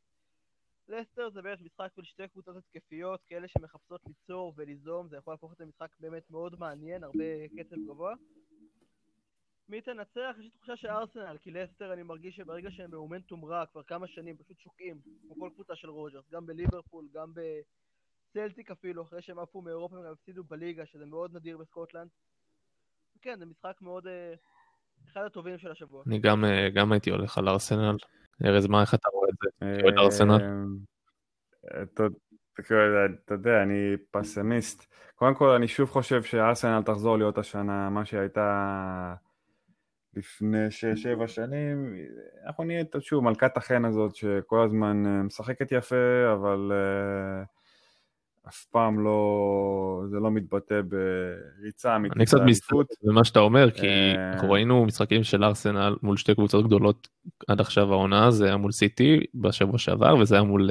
לסטר זה באמת משחק של שתי קבוצות התקפיות, כאלה שמחפשות ליצור וליזום, זה יכול להפוך את המשחק באמת מאוד מעניין, הרבה קצב גבוה. מי תנצח? יש לי תחושה של ארסנל, כי לסטר אני מרגיש שברגע שהם במומנטום רע כבר כמה שנים, פשוט שוקעים, כמו כל קבוצה של רוג'רס, גם בליברפול, גם בסלטיק אפילו, אחרי שהם עפו מאירופה והם הפסידו בליגה, שזה מאוד נדיר בסקוטלנד. כן, זה משחק מאוד... אה, אחד הטובים של השבוע. אני גם, אה, גם הייתי הולך על ארסנל, ארז, מה, איך אתה רואה את זה? אוהד ארסנל? אה, אתה יודע, אני פסימיסט. קודם כל, אני שוב חושב שארסנל תחזור להיות השנה מה שהייתה לפני שש-שבע שנים. אנחנו נהיה שוב מלכת החן הזאת שכל הזמן אה, משחקת יפה, אבל uh, אף פעם לא, זה לא מתבטא בריצה אמיתית. אני קצת מסתכל במה שאתה אומר, כי אה, אנחנו ראינו משחקים של ארסנל מול שתי קבוצות גדולות עד עכשיו העונה, זה היה מול סיטי בשבוע שעבר, וזה היה מול,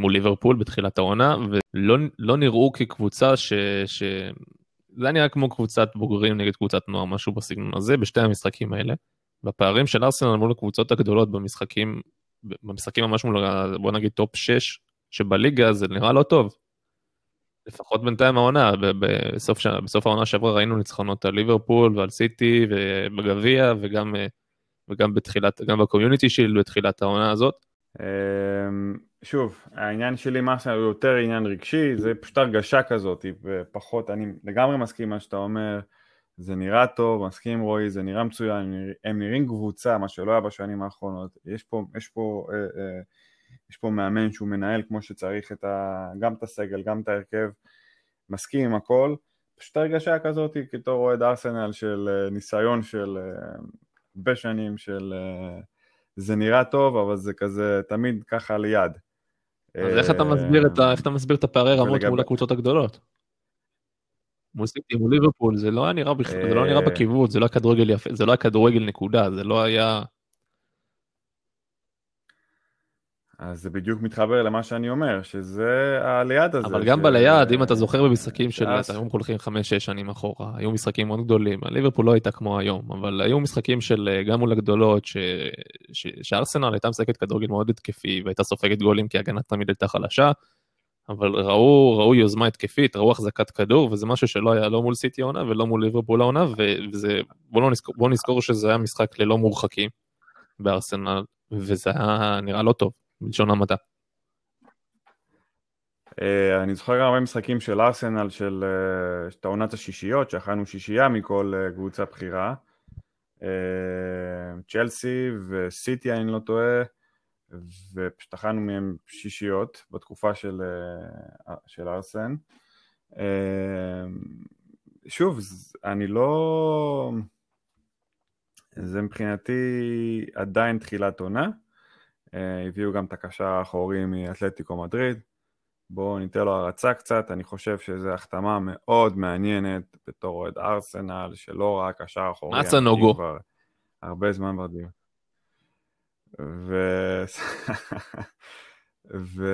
מול ליברפול בתחילת העונה, ולא לא נראו כקבוצה ש... ש... זה נראה כמו קבוצת בוגרים נגד קבוצת נוער, משהו בסגנון הזה, בשתי המשחקים האלה. בפערים של ארסנל מול הקבוצות הגדולות במשחקים, במשחקים ממש מול, בוא נגיד top 6, שבליגה זה נראה לא טוב. לפחות בינתיים העונה, בסוף. בסוף העונה שעברה ראינו ניצחונות על ליברפול ועל סיטי ובגביע וגם, וגם בתחילת, גם ב Community Shield בתחילת העונה הזאת. אמ, שוב, העניין שלי מה הוא יותר עניין רגשי, זה פשוט הרגשה כזאת, ופחות, אני לגמרי מסכים מה שאתה אומר, זה נראה טוב, מסכים רועי, זה נראה מצוין, הם נראים קבוצה, מה שלא היה בשנים האחרונות, יש פה, יש פה אה, אה, יש פה מאמן שהוא מנהל כמו שצריך את ה... גם את הסגל, גם את ההרכב, מסכים עם הכל, פשוט הרגשה כזאת כתור אוהד ארסנל של אה, ניסיון של הרבה שנים של אה, זה נראה טוב אבל זה כזה תמיד ככה ליד. אז איך אתה מסביר את. איך אתה מסביר את הפערי רמות. מול הקבוצות הגדולות? מול סיטי, מול ליברפול, זה לא היה נראה בכלל, זה לא נראה בכיוון, זה לא היה כדורגל יפה, זה לא היה כדורגל נקודה, זה לא היה... אז זה בדיוק מתחבר למה שאני אומר, שזה הליד הזה. אבל גם ש... בליד, אם אתה זוכר במשחקים של, היום הולכים 5-6 שנים אחורה, היו משחקים מאוד גדולים, ליברפול לא הייתה כמו היום, אבל היו משחקים של אה, גם מול הגדולות, ש... ש... שארסנל הייתה משחקת כדורגל מאוד התקפי, והייתה סופגת גולים כי הגנה תמיד הייתה חלשה, אבל ראו, ראו יוזמה התקפית, ראו החזקת כדור, וזה משהו שלא היה לא מול סיטי העונה ולא מול ליברפול העונה, וזה, בואו לא נזכור, בוא נזכור שזה היה משחק ללא מורחקים בארסנל, וזה היה נראה לא טוב. בלשון המעטה. Uh, אני זוכר הרבה משחקים של ארסנל של uh, העונת השישיות, שאכלנו שישייה מכל uh, קבוצה בכירה. צ'לסי וסיטי, אני לא טועה, ופשוט אכלנו מהם שישיות בתקופה של, של ארסן. שוב, אני לא... זה מבחינתי עדיין תחילת עונה. אה, הביאו גם את הקשר האחורי מאתלטיקו מדריד. בואו ניתן לו הרצה קצת, אני חושב שזו החתמה מאוד מעניינת בתור אוהד ארסנל, שלא ראה קשר אחורי. אצה נוגו. הרבה זמן בדיוק. ו...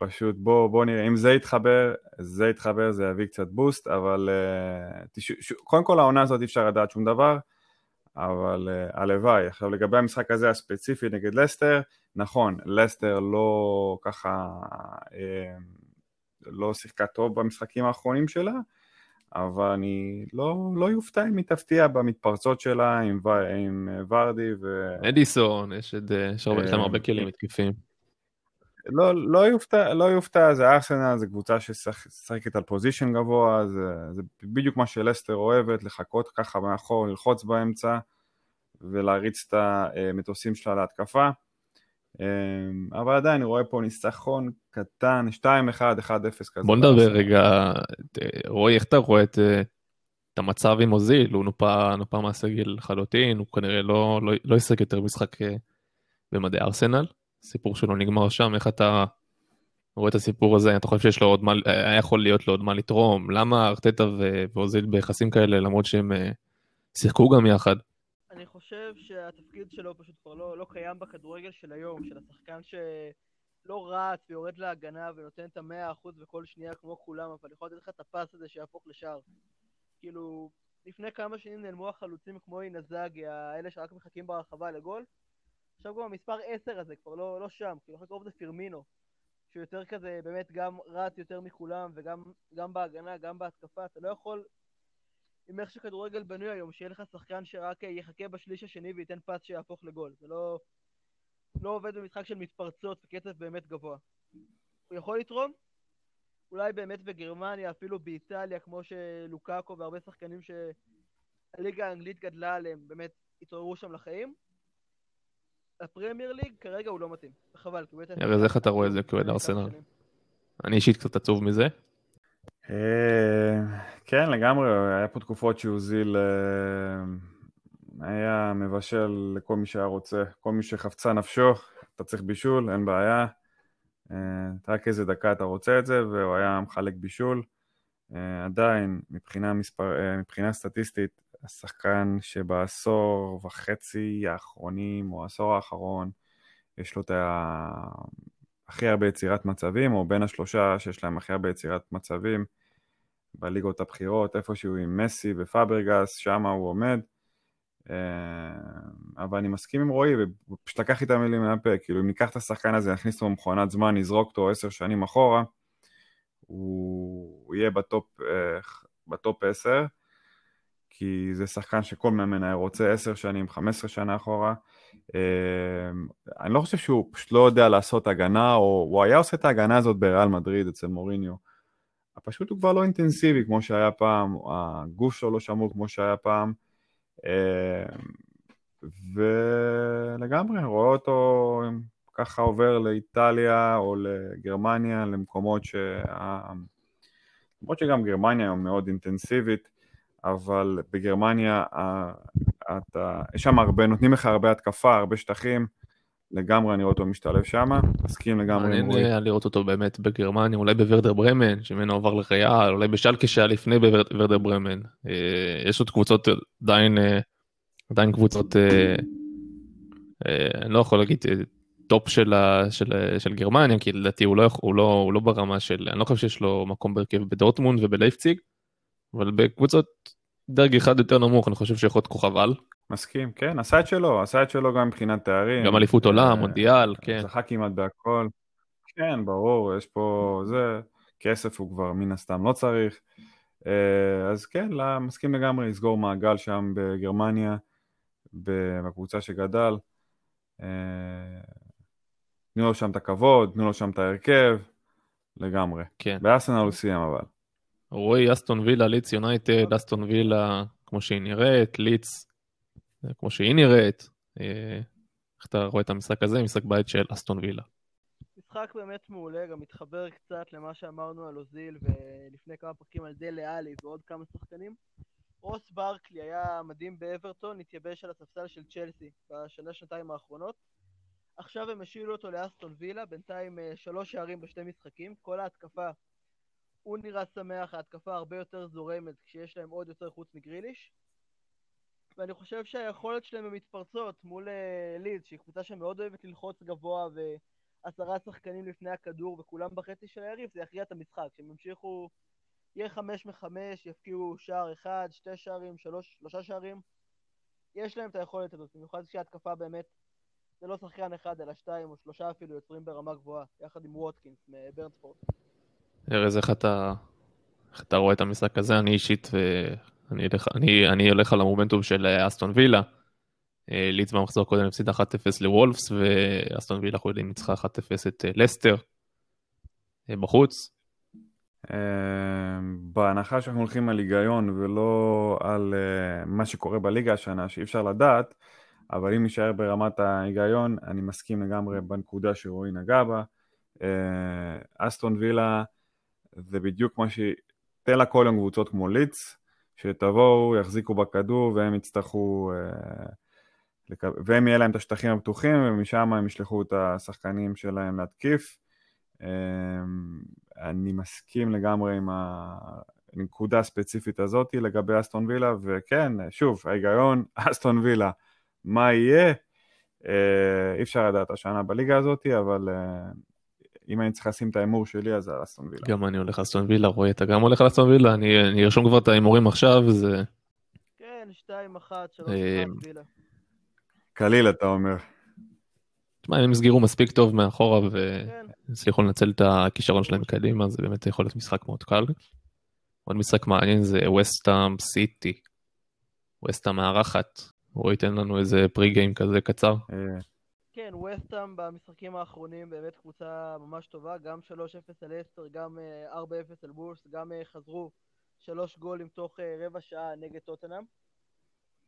ופשוט בואו בוא נראה, אם זה יתחבר, זה יתחבר, זה יביא קצת בוסט, אבל uh, תש... ש... קודם כל העונה הזאת אי אפשר לדעת שום דבר, אבל uh, הלוואי. עכשיו לגבי המשחק הזה הספציפי נגד לסטר, נכון, לסטר לא ככה, uh, לא שיחקה טוב במשחקים האחרונים שלה, אבל אני לא, לא יופתע אם היא תפתיע במתפרצות שלה עם, עם ורדי ו... אדיסון, יש, את, יש הרבה כלים מתקפים. לא, לא, יופתע, לא יופתע, זה ארסנל, זה קבוצה ששחקת על פוזיישן גבוה, זה, זה בדיוק מה שלסטר אוהבת, לחכות ככה מאחור, ללחוץ באמצע ולהריץ את המטוסים שלה להתקפה. אמ, אבל עדיין אני רואה פה ניסחון קטן, 2-1, 1-0 כזה. בוא נדבר רגע, רועי, איך אתה רואה את, את המצב עם אוזיל? הוא נופה, נופה מהסגל לחלוטין, הוא כנראה לא, לא, לא ישחק יותר משחק אה, במדעי ארסנל. הסיפור שלו נגמר שם, איך אתה רואה את הסיפור הזה? אתה חושב שיש לו עוד מה, היה יכול להיות לו עוד מה לתרום? למה ארטטה ואוזיל ביחסים כאלה למרות שהם אה, שיחקו גם יחד? אני חושב שהתפקיד שלו פשוט כבר לא, לא קיים בכדורגל של היום, של השחקן שלא רץ ויורד להגנה ונותן את המאה אחוז בכל שנייה כמו כולם, אבל יכול לתת לך את הפס הזה שיהפוך לשער. כאילו, לפני כמה שנים נעלמו החלוצים כמו אינזאגי, האלה שרק מחכים ברחבה לגול, עכשיו גם המספר 10 הזה כבר לא, לא שם, כאילו אחר קרוב זה פירמינו, שהוא יותר כזה באמת גם רץ יותר מכולם וגם בהגנה, גם בהתקפה, אתה לא יכול עם איך שכדורגל בנוי היום, שיהיה לך שחקן שרק יחכה בשליש השני וייתן פס שיהפוך לגול, זה לא, לא עובד במשחק של מתפרצות וקצב באמת גבוה. הוא יכול לתרום? אולי באמת בגרמניה, אפילו באיטליה, כמו שלוקאקו והרבה שחקנים שהליגה האנגלית גדלה עליהם, באמת התעוררו שם לחיים. הפרמייר ליג כרגע הוא לא מתאים, חבל. ארז, איך אתה רואה את זה כאוהד ארסנל? אני אישית קצת עצוב מזה. אה, כן, לגמרי, היה פה תקופות שאוזיל אה, היה מבשל לכל מי שהיה רוצה, כל מי שחפצה נפשו, אתה צריך בישול, אין בעיה. אה, רק איזה דקה אתה רוצה את זה, והוא היה מחלק בישול. עדיין, מבחינה, מספר, מבחינה סטטיסטית, השחקן שבעשור וחצי האחרונים, או העשור האחרון, יש לו את. הכי הרבה יצירת מצבים, או בין השלושה שיש להם הכי הרבה יצירת מצבים בליגות הבכירות, איפשהו עם מסי ופאברגס, שם הוא עומד. אה, אבל אני מסכים עם רועי, ופשוט לקח לי את המילים מהפה, כאילו אם ניקח את השחקן הזה, נכניס אותו במכונת זמן, נזרוק אותו עשר שנים אחורה, הוא יהיה ב top, אה, ב top עשר. כי זה שחקן שכל מאמן היה רוצה עשר שנים, חמש עשרה שנה אחורה. אמ, אני לא חושב שהוא פשוט לא יודע לעשות הגנה, או הוא היה עושה את ההגנה הזאת בריאל מדריד אצל מוריניו. פשוט הוא כבר לא אינטנסיבי כמו שהיה פעם, הגוף שלו לא שמור כמו שהיה פעם. אמ, ולגמרי, רואה אותו ככה עובר לאיטליה או לגרמניה, למקומות שה... למרות שגם גרמניה היום מאוד אינטנסיבית, אבל בגרמניה אתה, יש שם הרבה, נותנים לך הרבה התקפה, הרבה שטחים, לגמרי אני רואה אותו משתלב שם, מסכים לגמרי עם רועי. מעניין לראות אותו באמת בגרמניה, אולי בוורדר ברמן, שממנו עבר לריאל, אולי בשלקה שהיה לפני בוורדר ברמן. אה, יש עוד קבוצות עדיין, אה, עדיין קבוצות, אה, אני לא יכול להגיד top של, של, של גרמניה, כי לדעתי הוא לא, הוא, לא, הוא לא ברמה של, אני לא חושב שיש לו מקום בהרכב בדורטמונד ובלייפציג. אבל בקבוצות דרג אחד יותר נמוך אני חושב שיכול להיות כוכב על. מסכים, כן, עשה את שלו, עשה את שלו גם מבחינת תארים. גם אליפות עולם, אה, מונדיאל, כן. זכה כמעט בהכל. כן, ברור, יש פה זה, כסף הוא כבר מן הסתם לא צריך. אה, אז כן, לא, מסכים לגמרי לסגור מעגל שם בגרמניה, בקבוצה שגדל. אה, תנו לו שם את הכבוד, תנו לו שם את ההרכב, לגמרי. כן. בארסנל הוא סיים אבל. רועי אסטון וילה, ליץ יונייטד, אסטון וילה כמו שהיא נראית, ליץ כמו שהיא נראית. אה, איך אתה רואה את המשחק הזה? משחק בית של אסטון וילה. משחק באמת מעולה, גם מתחבר קצת למה שאמרנו על אוזיל ולפני כמה פרקים על דלה עלי ועוד כמה שחקנים. רוס ברקלי היה מדהים באברטון, התייבש על הספסל של צ'לסי בשנה-שנתיים האחרונות. עכשיו הם השאילו אותו לאסטון וילה, בינתיים אה, שלוש שערים בשתי משחקים. כל ההתקפה, הוא נראה שמח, ההתקפה הרבה יותר זורמת כשיש להם עוד יותר חוץ מגריליש. ואני חושב שהיכולת שלהם במתפרצות מול אה, לידס, שהיא קבוצה שמאוד אוהבת ללחוץ גבוה ועשרה שחקנים לפני הכדור וכולם בחצי של היריב, זה יכריע את המשחק. כשהם ימשיכו, יהיה חמש מחמש, יפקיעו שער אחד, שתי שערים, שלוש, שלושה שערים. יש להם את היכולת הזאת, במיוחד כשההתקפה באמת, זה לא שחקן אחד, אלא שתיים או שלושה אפילו יוצרים ברמה גבוהה, יחד עם ווטקינס מברנספורט. ארז, איך אתה, איך אתה רואה את המשחק הזה? אני אישית, ואני אלך, אני, אני הולך על המומנטום של אה, אסטון וילה. אה, לידס במחזור קודם הפסידה 1-0 לוולפס, ואסטון וילה יודעים ניצחה 1-0 את אה, לסטר בחוץ. בהנחה שאנחנו הולכים על היגיון ולא על מה שקורה בליגה השנה, שאי אפשר לדעת, אבל אם נשאר ברמת ההיגיון, אני מסכים לגמרי בנקודה שרועי נגע בה. אסטון וילה זה בדיוק מה ש... תן לה כל יום קבוצות כמו ליץ, שתבואו, יחזיקו בכדור והם יצטרכו, אה. והם יהיה להם את השטחים הפתוחים ומשם הם ישלחו את השחקנים שלהם להתקיף. אה, אני מסכים לגמרי עם הנקודה הספציפית הזאת לגבי אסטון וילה, וכן, שוב, ההיגיון, אסטון וילה, מה יהיה? אה, אי אפשר לדעת השנה בליגה הזאת, אבל אם אני צריך לשים את ההימור שלי אז על אסטון וילה. גם אני הולך על אסטון וילה, רועי אתה גם הולך על אסטון וילה, אני ארשום כבר את ההימורים עכשיו, זה... כן, 2-1, 3-1 אה, וילה. קליל אתה אומר. תשמע, הם הסגירו מספיק טוב מאחורה והצליחו כן. לנצל את הכישרון שלהם קדימה, זה באמת יכול להיות משחק מאוד קל. עוד משחק מעניין זה וסטאם סיטי. וסטאם מארחת. רועי ייתן לנו איזה פרי גיים כזה קצר. כן, וסטאם במשחקים האחרונים באמת קבוצה ממש טובה, גם 3-0 על אסטר, גם 4-0 אה, על בורס, גם אה, חזרו שלוש גולים תוך אה, רבע שעה נגד טוטנאם.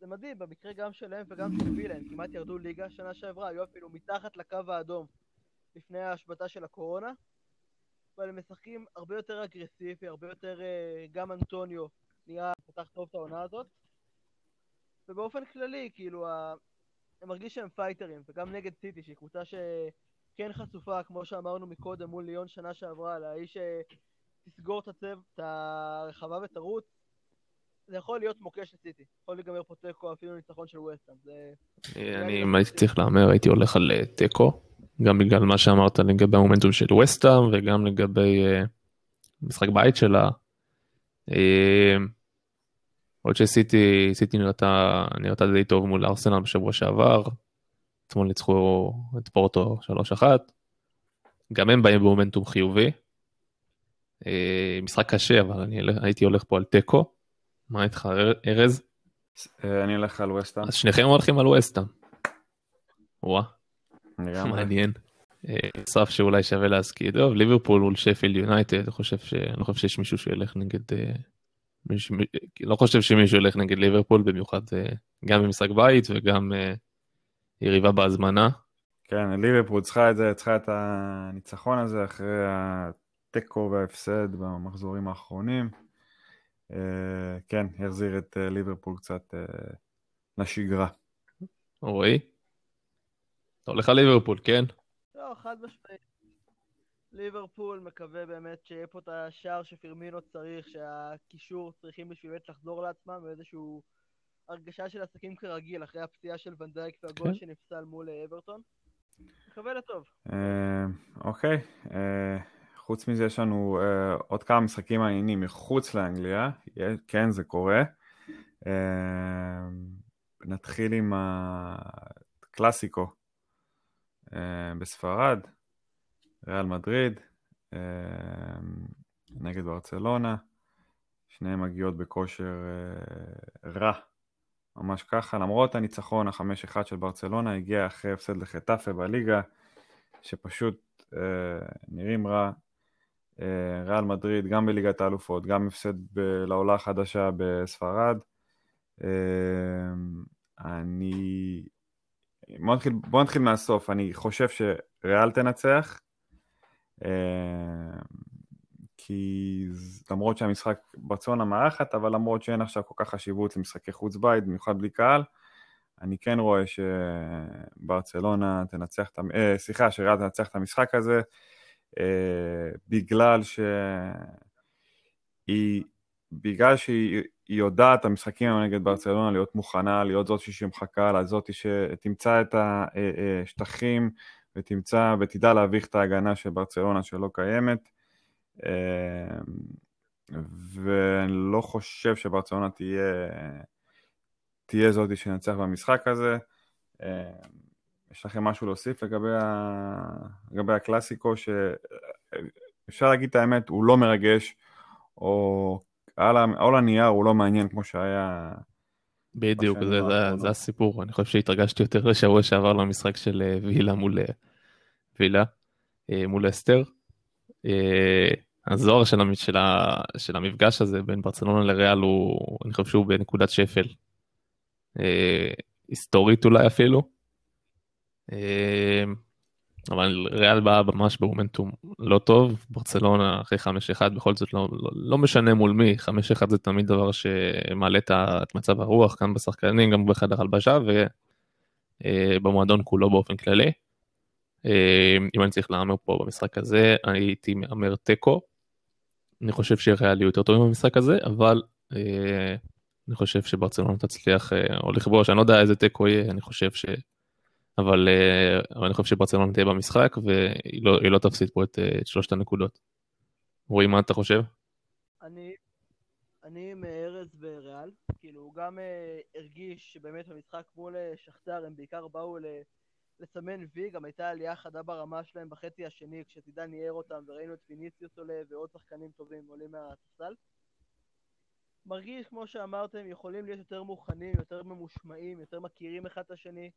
זה מדהים, במקרה גם שלהם וגם של וילה, הם כמעט ירדו ליגה שנה שעברה, היו אפילו מתחת לקו האדום לפני ההשבתה של הקורונה, אבל הם משחקים הרבה יותר אגרסיבי, הרבה יותר, גם אנטוניו נראה פתח טוב את העונה הזאת. ובאופן כללי, כאילו, מרגיש שהם פייטרים, וגם נגד סיטי, שהיא קבוצה שכן חשופה, כמו שאמרנו מקודם, מול ליון שנה שעברה, לאיש שתסגור את הצב, את הרחבה ותרוץ, זה יכול להיות מוקש לסיטי. יכול להיגמר פה תיקו, אפילו ניצחון של ווסטהאם. אני, אם הייתי צריך להמר, הייתי הולך על אה, תיקו, גם בגלל מה שאמרת לגבי המומנטום של ווסטהאם, וגם לגבי uh, משחק בית שלה. עוד שסיטי סיטי נראתה, נראתה די טוב מול ארסנל בשבוע שעבר, אתמול ניצחו את פורטו 3-1, גם הם באים במומנטום חיובי. אה, משחק קשה, אבל אני הייתי הולך פה על תיקו. מה איתך ארז? אה, אני הולך על ווסטהאם. אז שניכם הולכים על ווסטהאם. וואה. מעניין. סף אה, שאולי שווה להזכיר. טוב, ליברפול מול שפילד יונייטד, אני חושב לא חושב שיש מישהו שילך נגד מיש, לא חושב שמישהו ילך נגד ליברפול במיוחד אה, גם במשחק בית וגם אה, יריבה בהזמנה. כן, ליברפול צריכה את זה, צריכה את הניצחון הזה אחרי התיקו וההפסד במחזורים האחרונים. אה, כן, יחזיר את ליברפול קצת לשגרה. רועי? אתה הולך על ליברפול, כן? לא, חד משמעית. ליברפול מקווה באמת שיהיה פה את השער שפירמינו צריך, שהקישור צריכים בשביל באמת לחזור לעצמם, ואיזשהו הרגשה של עסקים כרגיל, אחרי הפציעה של ונדייק והגול כן. שנפסל מול אה, אברטון. מקווה לטוב. אה, אוקיי, אה, חוץ מזה יש לנו עוד כמה משחקים מעניינים מחוץ לאנגליה, כן זה קורה. נתחיל עם הקלאסיקו בספרד. ריאל מדריד אמ, נגד ברצלונה, שניהם מגיעות בכושר אה, רע, ממש ככה, למרות הניצחון החמש אחד של ברצלונה, הגיע אחרי הפסד לחטאפה בליגה, שפשוט אה, נראים רע. אה, ריאל מדריד גם בליגת האלופות, גם הפסד ב- לעולה החדשה בספרד. אני... בוא נתחיל, בוא נתחיל מהסוף, אני חושב שריאל תנצח, כי למרות שהמשחק ברצלונה מארחת, אבל למרות שאין עכשיו כל כך חשיבות למשחקי חוץ בית, במיוחד בלי קהל, אני כן רואה שברצלונה תנצח את, אה, סליחה, שריאל תנצח את המשחק הזה, אה, בגלל שהיא, בגלל שהיא יודעת המשחקים האלה נגד ברצלונה להיות מוכנה, להיות זאת שמחכה לה, זאת שתמצא את השטחים אה, ותמצא ותדע להביך את ההגנה של ברצלונה שלא קיימת. אה, ואני לא חושב שברצלונה תהיה, תהיה זאת שננצח במשחק הזה. אה, יש לכם משהו להוסיף לגבי, ה... לגבי הקלאסיקו, שאפשר להגיד את האמת, הוא לא מרגש, או על, על הנייר הוא לא מעניין כמו שהיה... בדיוק, זה, זה, זה הסיפור. אני חושב שהתרגשתי יותר לשבוע שעבר למשחק של אה, וילה מול וילה, מול אסתר. הזוהר של, של, של המפגש הזה בין ברצלונה לריאל הוא, אני חושב שהוא בנקודת שפל. אה, היסטורית אולי אפילו. אבל ריאל באה ממש במומנטום לא טוב, ברצלונה אחרי 5-1 בכל זאת לא, לא, לא משנה מול מי, 5-1 זה תמיד דבר שמעלה את מצב הרוח, כאן בשחקנים, גם בחדר הלבשה ובמועדון אה, כולו באופן כללי. אה, אם אני צריך להמר פה במשחק הזה, הייתי מהמר תיקו. אני חושב שריאל יהיו יותר טובים במשחק הזה, אבל אה, אני חושב שברצלונה תצליח או לכבוש, אני לא יודע איזה תיקו יהיה, אני חושב ש... אבל, אה, אבל אני חושב שברצלונה תהיה במשחק והיא לא, לא תפסיד פה את, אה, את שלושת הנקודות. רועי, מה אתה חושב? אני, אני עם ארז וריאל, כאילו הוא גם אה, הרגיש שבאמת במשחק מול שכתר הם בעיקר באו ל... לסמן וי, גם הייתה עלייה חדה ברמה שלהם בחצי השני, כשזידן ניער אותם וראינו את ויניסיוס עולה ועוד שחקנים טובים עולים מהספסל. מרגיש, כמו שאמרתם, יכולים להיות יותר מוכנים, יותר ממושמעים, יותר מכירים אחד את השני.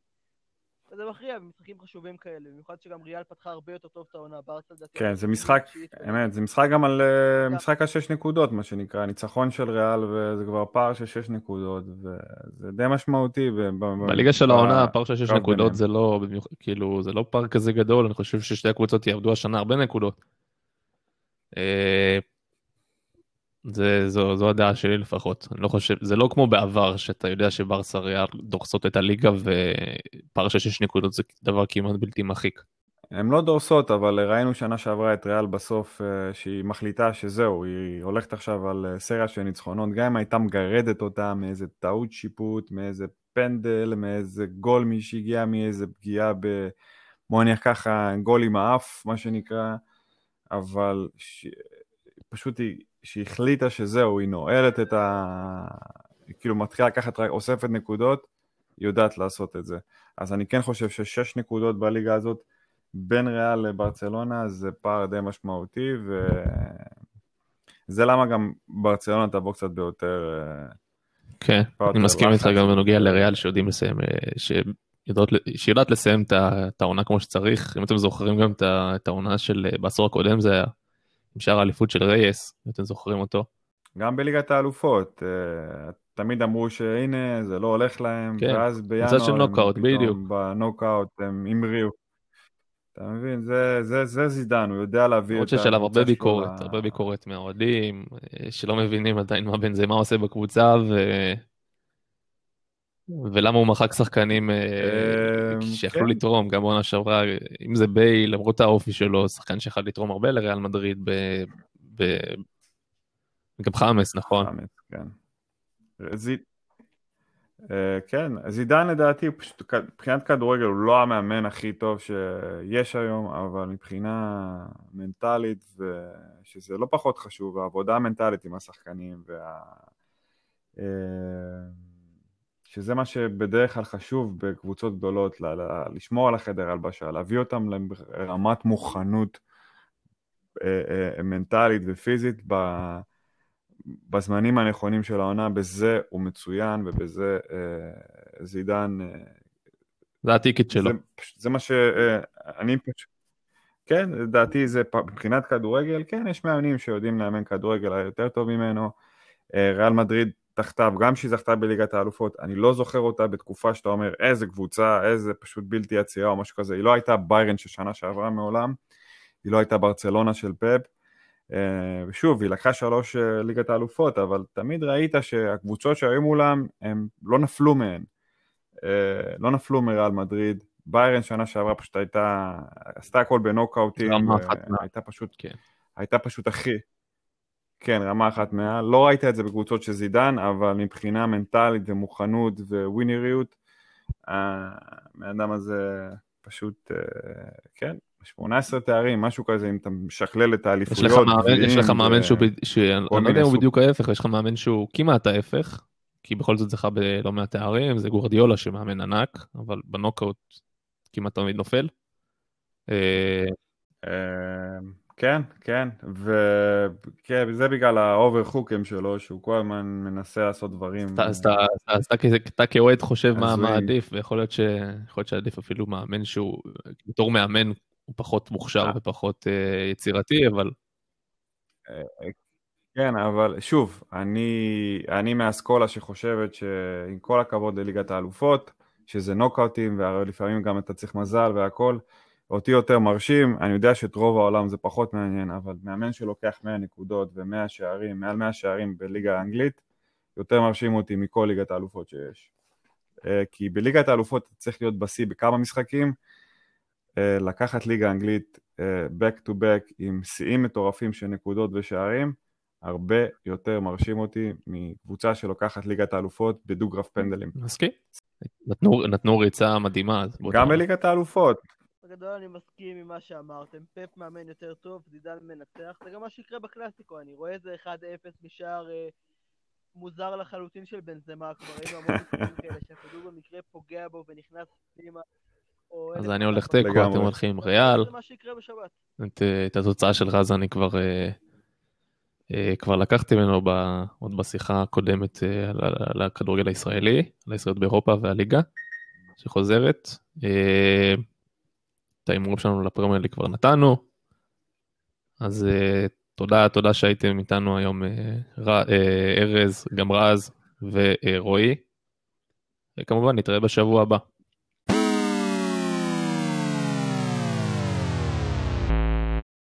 וזה מכריע במשחקים חשובים כאלה, במיוחד שגם ריאל פתחה הרבה יותר טוב את העונה, ברסה לדעתי. כן, זה משחק, אמת, זה משחק גם על אה, משחק על שש נקודות, מה שנקרא, ניצחון של ריאל, וזה כבר פער של שש נקודות, וזה די משמעותי. בליגה של העונה, פער של שש נקודות זה לא, כאילו, זה לא פער כזה גדול, אני חושב ששתי הקבוצות יעבדו השנה הרבה נקודות. זה, זו, זו הדעה שלי לפחות. אני לא חושב, זה לא כמו בעבר, שאתה יודע שברסה ריאל דורסות את הליגה ופער של שש נקודות זה דבר כמעט בלתי מחיק. הן לא דורסות, אבל ראינו שנה שעברה את ריאל בסוף, אה, שהיא מחליטה שזהו, היא הולכת עכשיו על אה, סריה של ניצחונות, גם אם הייתה מגרדת אותה מאיזה טעות שיפוט, מאיזה פנדל, מאיזה גול מי שהגיע מאיזה פגיעה ב... בוא נניח ככה, גול עם האף, מה שנקרא, אבל ש... פשוט היא שהחליטה שזהו, היא נועלת את ה... היא כאילו מתחילה לקחת, אוספת נקודות, היא יודעת לעשות את זה. אז אני כן חושב ששש נקודות בליגה הזאת בין ריאל לברצלונה זה פער די משמעותי, וזה למה גם ברצלונה תבוא קצת ביותר... כן, אני מסכים איתך גם בנוגע לריאל שיודעים לסיים, שיודעות, שיודעת לסיים את העונה כמו שצריך, אם אתם זוכרים גם את העונה של בעשור הקודם זה היה עם שאר האליפות של רייס, אם אתם זוכרים אותו. גם בליגת האלופות, uh, תמיד אמרו שהנה זה לא הולך להם, כן. ואז בינואר של נוקאוט, בדיוק. בנוקאוט הם המריאו. אתה מבין, זה, זה, זה זידן, הוא יודע להביא את הקבוצה שלו. שיש עליו הרבה ביקורת, הרבה ביקורת מהאוהדים, אה, שלא מבינים עדיין מה בן זה, מה עושה בקבוצה, ו... ולמה הוא מחק שחקנים אה, אמ, שיכלו כן. לתרום, גם בעונה שעברה, אם זה ביי, למרות האופי שלו, שחקן שיכול לתרום הרבה לריאל מדריד, גם חמאס, נכון? חמאס, כן. אה, כן, זידן לדעתי, פשוט מבחינת כדורגל הוא לא המאמן הכי טוב שיש היום, אבל מבחינה מנטלית, שזה לא פחות חשוב, העבודה המנטלית עם השחקנים, וה... שזה מה שבדרך כלל חשוב בקבוצות גדולות, ל- ל- לשמור על החדר הלבשה, להביא אותם לרמת מוכנות אה, אה, מנטלית ופיזית ב- בזמנים הנכונים של העונה, בזה הוא מצוין ובזה אה, זידן... אה, זה הטיקט שלו. זה, זה מה שאני אה, פשוט... כן, לדעתי זה מבחינת כדורגל, כן, יש מאמנים שיודעים לאמן כדורגל יותר טוב ממנו. אה, ריאל מדריד תחתיו, גם שהיא זכתה בליגת האלופות, אני לא זוכר אותה בתקופה שאתה אומר איזה קבוצה, איזה פשוט בלתי עצירה או משהו כזה, היא לא הייתה ביירן של שנה שעברה מעולם, היא לא הייתה ברצלונה של פאפ. אה, ושוב, היא לקחה שלוש אה, ליגת האלופות, אבל תמיד ראית שהקבוצות שהיו מולם, הם לא נפלו מהן. אה, לא נפלו מריאל מדריד. ביירן שנה שעברה פשוט הייתה, עשתה הכל בנוקאוטים, הייתה פשוט, כן. הייתה פשוט הכי, כן, רמה אחת מעל. לא ראית את זה בקבוצות של זידן, אבל מבחינה מנטלית ומוכנות ווינריות, הבן אדם הזה פשוט, כן, 18 תארים, משהו כזה, אם אתה משכלל את האליפויות. יש לך מאמן, יש לך מאמן שהוא, שאני לא יודע אם הוא בדיוק ההפך, יש לך מאמן שהוא כמעט ההפך, כי בכל זאת זכה בלא מעט תארים, זה גורדיולה שמאמן ענק, אבל בנוקאוט כמעט תמיד נופל. אה, אה, כן, כן, וזה בגלל ה over חוכם שלו, שהוא כל הזמן מנסה לעשות דברים. אז אתה כאוהד חושב מה עדיף, ויכול להיות שעדיף אפילו מאמן שהוא, בתור מאמן הוא פחות מוכשר אה. ופחות אה, יצירתי, אבל... אה, כן, אבל שוב, אני, אני מהאסכולה שחושבת שעם כל הכבוד לליגת האלופות, שזה נוקאוטים, ולפעמים גם אתה צריך מזל והכל, אותי יותר מרשים, אני יודע שאת רוב העולם זה פחות מעניין, אבל מאמן שלוקח 100 נקודות ו-100 שערים, מעל 100 שערים בליגה האנגלית, יותר מרשים אותי מכל ליגת האלופות שיש. כי בליגת האלופות צריך להיות בשיא בכמה משחקים, אה, לקחת ליגה אנגלית אה, back to back עם שיאים מטורפים של נקודות ושערים, הרבה יותר מרשים אותי מקבוצה שלוקחת ליגת האלופות בדו-גרף פנדלים. מסכים. נתנו, נתנו ריצה מדהימה. גם בליגת האלופות. בגדול אני מסכים עם מה שאמרתם, פפ מאמן יותר טוב, זידן מנצח, זה גם מה שיקרה בקלאסיקו, אני רואה איזה 1-0 משער אה, מוזר לחלוטין של בנזמה, כבר היינו המון משחקים כאלה שהכדור במקרה פוגע בו ונכנס פנימה. אז אני הולך תיקו, אתם הולכים עם ריאל. את התוצאה של רז אני כבר... אה, אה, כבר לקחתי ממנו עוד בשיחה הקודמת אה, על הכדורגל הישראלי, על הישראליות באירופה והליגה שחוזרת. את ההימורים שלנו לפרמייר לי כבר נתנו, אז תודה, תודה שהייתם איתנו היום ארז, גם רז ורועי, וכמובן נתראה בשבוע הבא.